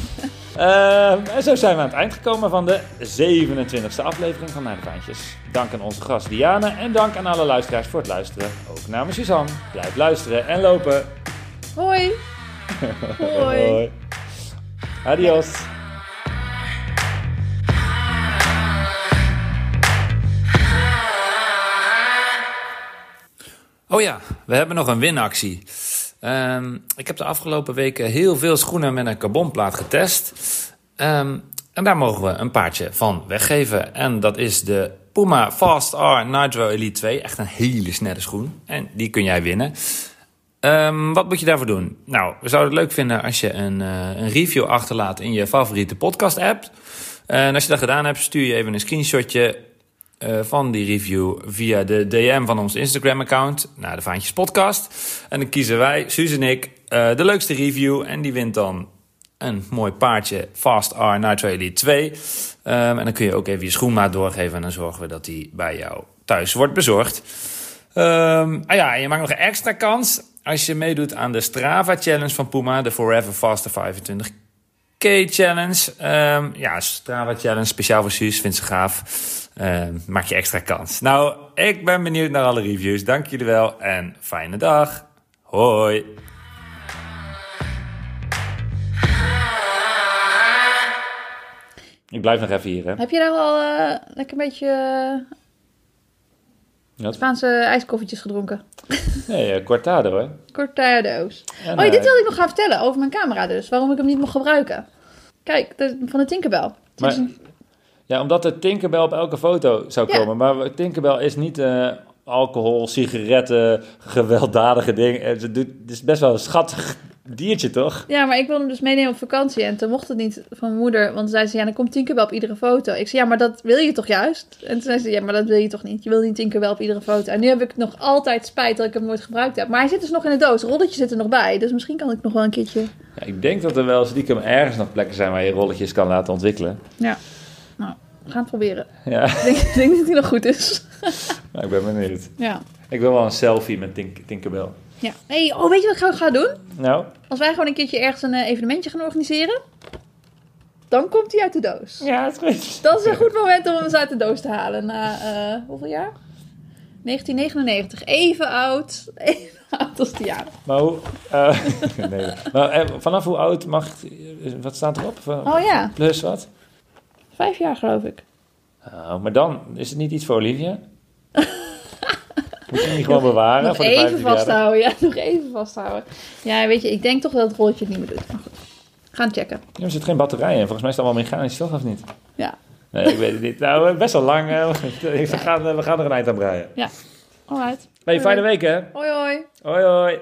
Ehm, en zo zijn we aan het eind gekomen van de 27e aflevering van Naar de Vaantjes. Dank aan onze gast Diane en dank aan alle luisteraars voor het luisteren. Ook namens Suzanne. Blijf luisteren en lopen. Hoi. Hoi. Adios. Oh ja, we hebben nog een winactie. Ehm, ik heb de afgelopen weken heel veel schoenen met een carbonplaat getest. Ehm, en daar mogen we een paardje van weggeven. En dat is de Puma Fast R Nitro Elite 2. Echt een hele snelle schoen. En die kun jij winnen. Ehm, wat moet je daarvoor doen? Nou, we zouden het leuk vinden als je een, eh, een review achterlaat in je favoriete podcast-app. En als je dat gedaan hebt, stuur je even een screenshotje eh, van die review via de DM van ons Instagram-account naar de Vaantjes Podcast. En dan kiezen wij, Suus en ik, eh, de leukste review. En die wint dan een mooi paardje Fast R Nitro Elite 2. Ehm, en dan kun je ook even je schoenmaat doorgeven. En dan zorgen we dat die bij jou thuis wordt bezorgd. Ehm, ah ja, je maakt nog een extra kans als je meedoet aan de Strava Challenge van Puma, de Forever Faster 25K Challenge. Ehm, ja, Strava Challenge, speciaal voor Suus, vindt ze gaaf. Ehm, maak je extra kans. Nou, ik ben benieuwd naar alle reviews. Dank jullie wel en fijne dag. Hoi. Ik blijf nog even hier, hè? Heb je daar al eh, lekker een beetje eh, Ja. Spaanse ijskoffietjes gedronken? Nee, eh, Cortado, hè? Cortado's. En, Oh, ja, dit eh, wilde ik nog gaan vertellen over mijn camera dus. Waarom ik hem niet mocht gebruiken. Kijk, de, van de Tinkerbell. Het Maar- is een- Ja, omdat de Tinkerbell op elke foto zou Ja. komen. Maar Tinkerbell is niet eh, alcohol, sigaretten, gewelddadige dingen. Het is- het is best wel een schattig diertje, toch? Ja, maar ik wilde hem dus meenemen op vakantie. En toen mocht het niet van mijn moeder. Want toen zei ze, ja, dan komt Tinkerbell op iedere foto. Ik zei, ja, maar dat wil je toch juist? En toen zei ze, ja, maar dat wil je toch niet? Je wil niet Tinkerbell op iedere foto. En nu heb ik nog altijd spijt dat ik hem nooit gebruikt heb. Maar hij zit dus nog in de doos. Rolletje zit er nog bij. Dus misschien kan ik nog wel een keertje... Ja, ik denk dat er wel stiekem ergens nog plekken zijn waar je rolletjes kan laten ontwikkelen. Ja, we gaan het proberen. Ja, Ik denk, ik denk dat hij nog goed is. nou, ik ben benieuwd. Ja. Ik wil wel een selfie met Tink Tinkerbell. ja. Hey, oh, weet je wat ik ga- doen? Nou, Als wij gewoon een keertje ergens een eh, evenementje gaan organiseren... dan komt hij uit de doos. ja, het is goed. Dat is een goed moment om hem eens uit de doos te halen. Na eh, hoeveel jaar? 1999. Even oud. Even oud als Diana. Maar hoe... eh, nee, maar vanaf hoe oud mag... Wat staat erop? Van- Oh ja, Plus wat? Vijf jaar geloof ik. Oh, maar dan is het niet iets voor Olivia? Moet je hem niet gewoon bewaren nog voor de even 50 jaar? vasthouden. Ja, nog even vasthouden. Ja, weet je, ik denk toch dat het rolletje het niet meer doet. Maar goed, gaan checken. Ja, er zit geen batterij in. Volgens mij is het allemaal mechanisch, toch? Of niet? Ja, Nee, ik weet het niet. Nou, eh, best wel lang. we, gaan, eh, we gaan er een eind aan breien. alright. Hey, fijne week, hè? Hoi hoi. Hoi, hoi.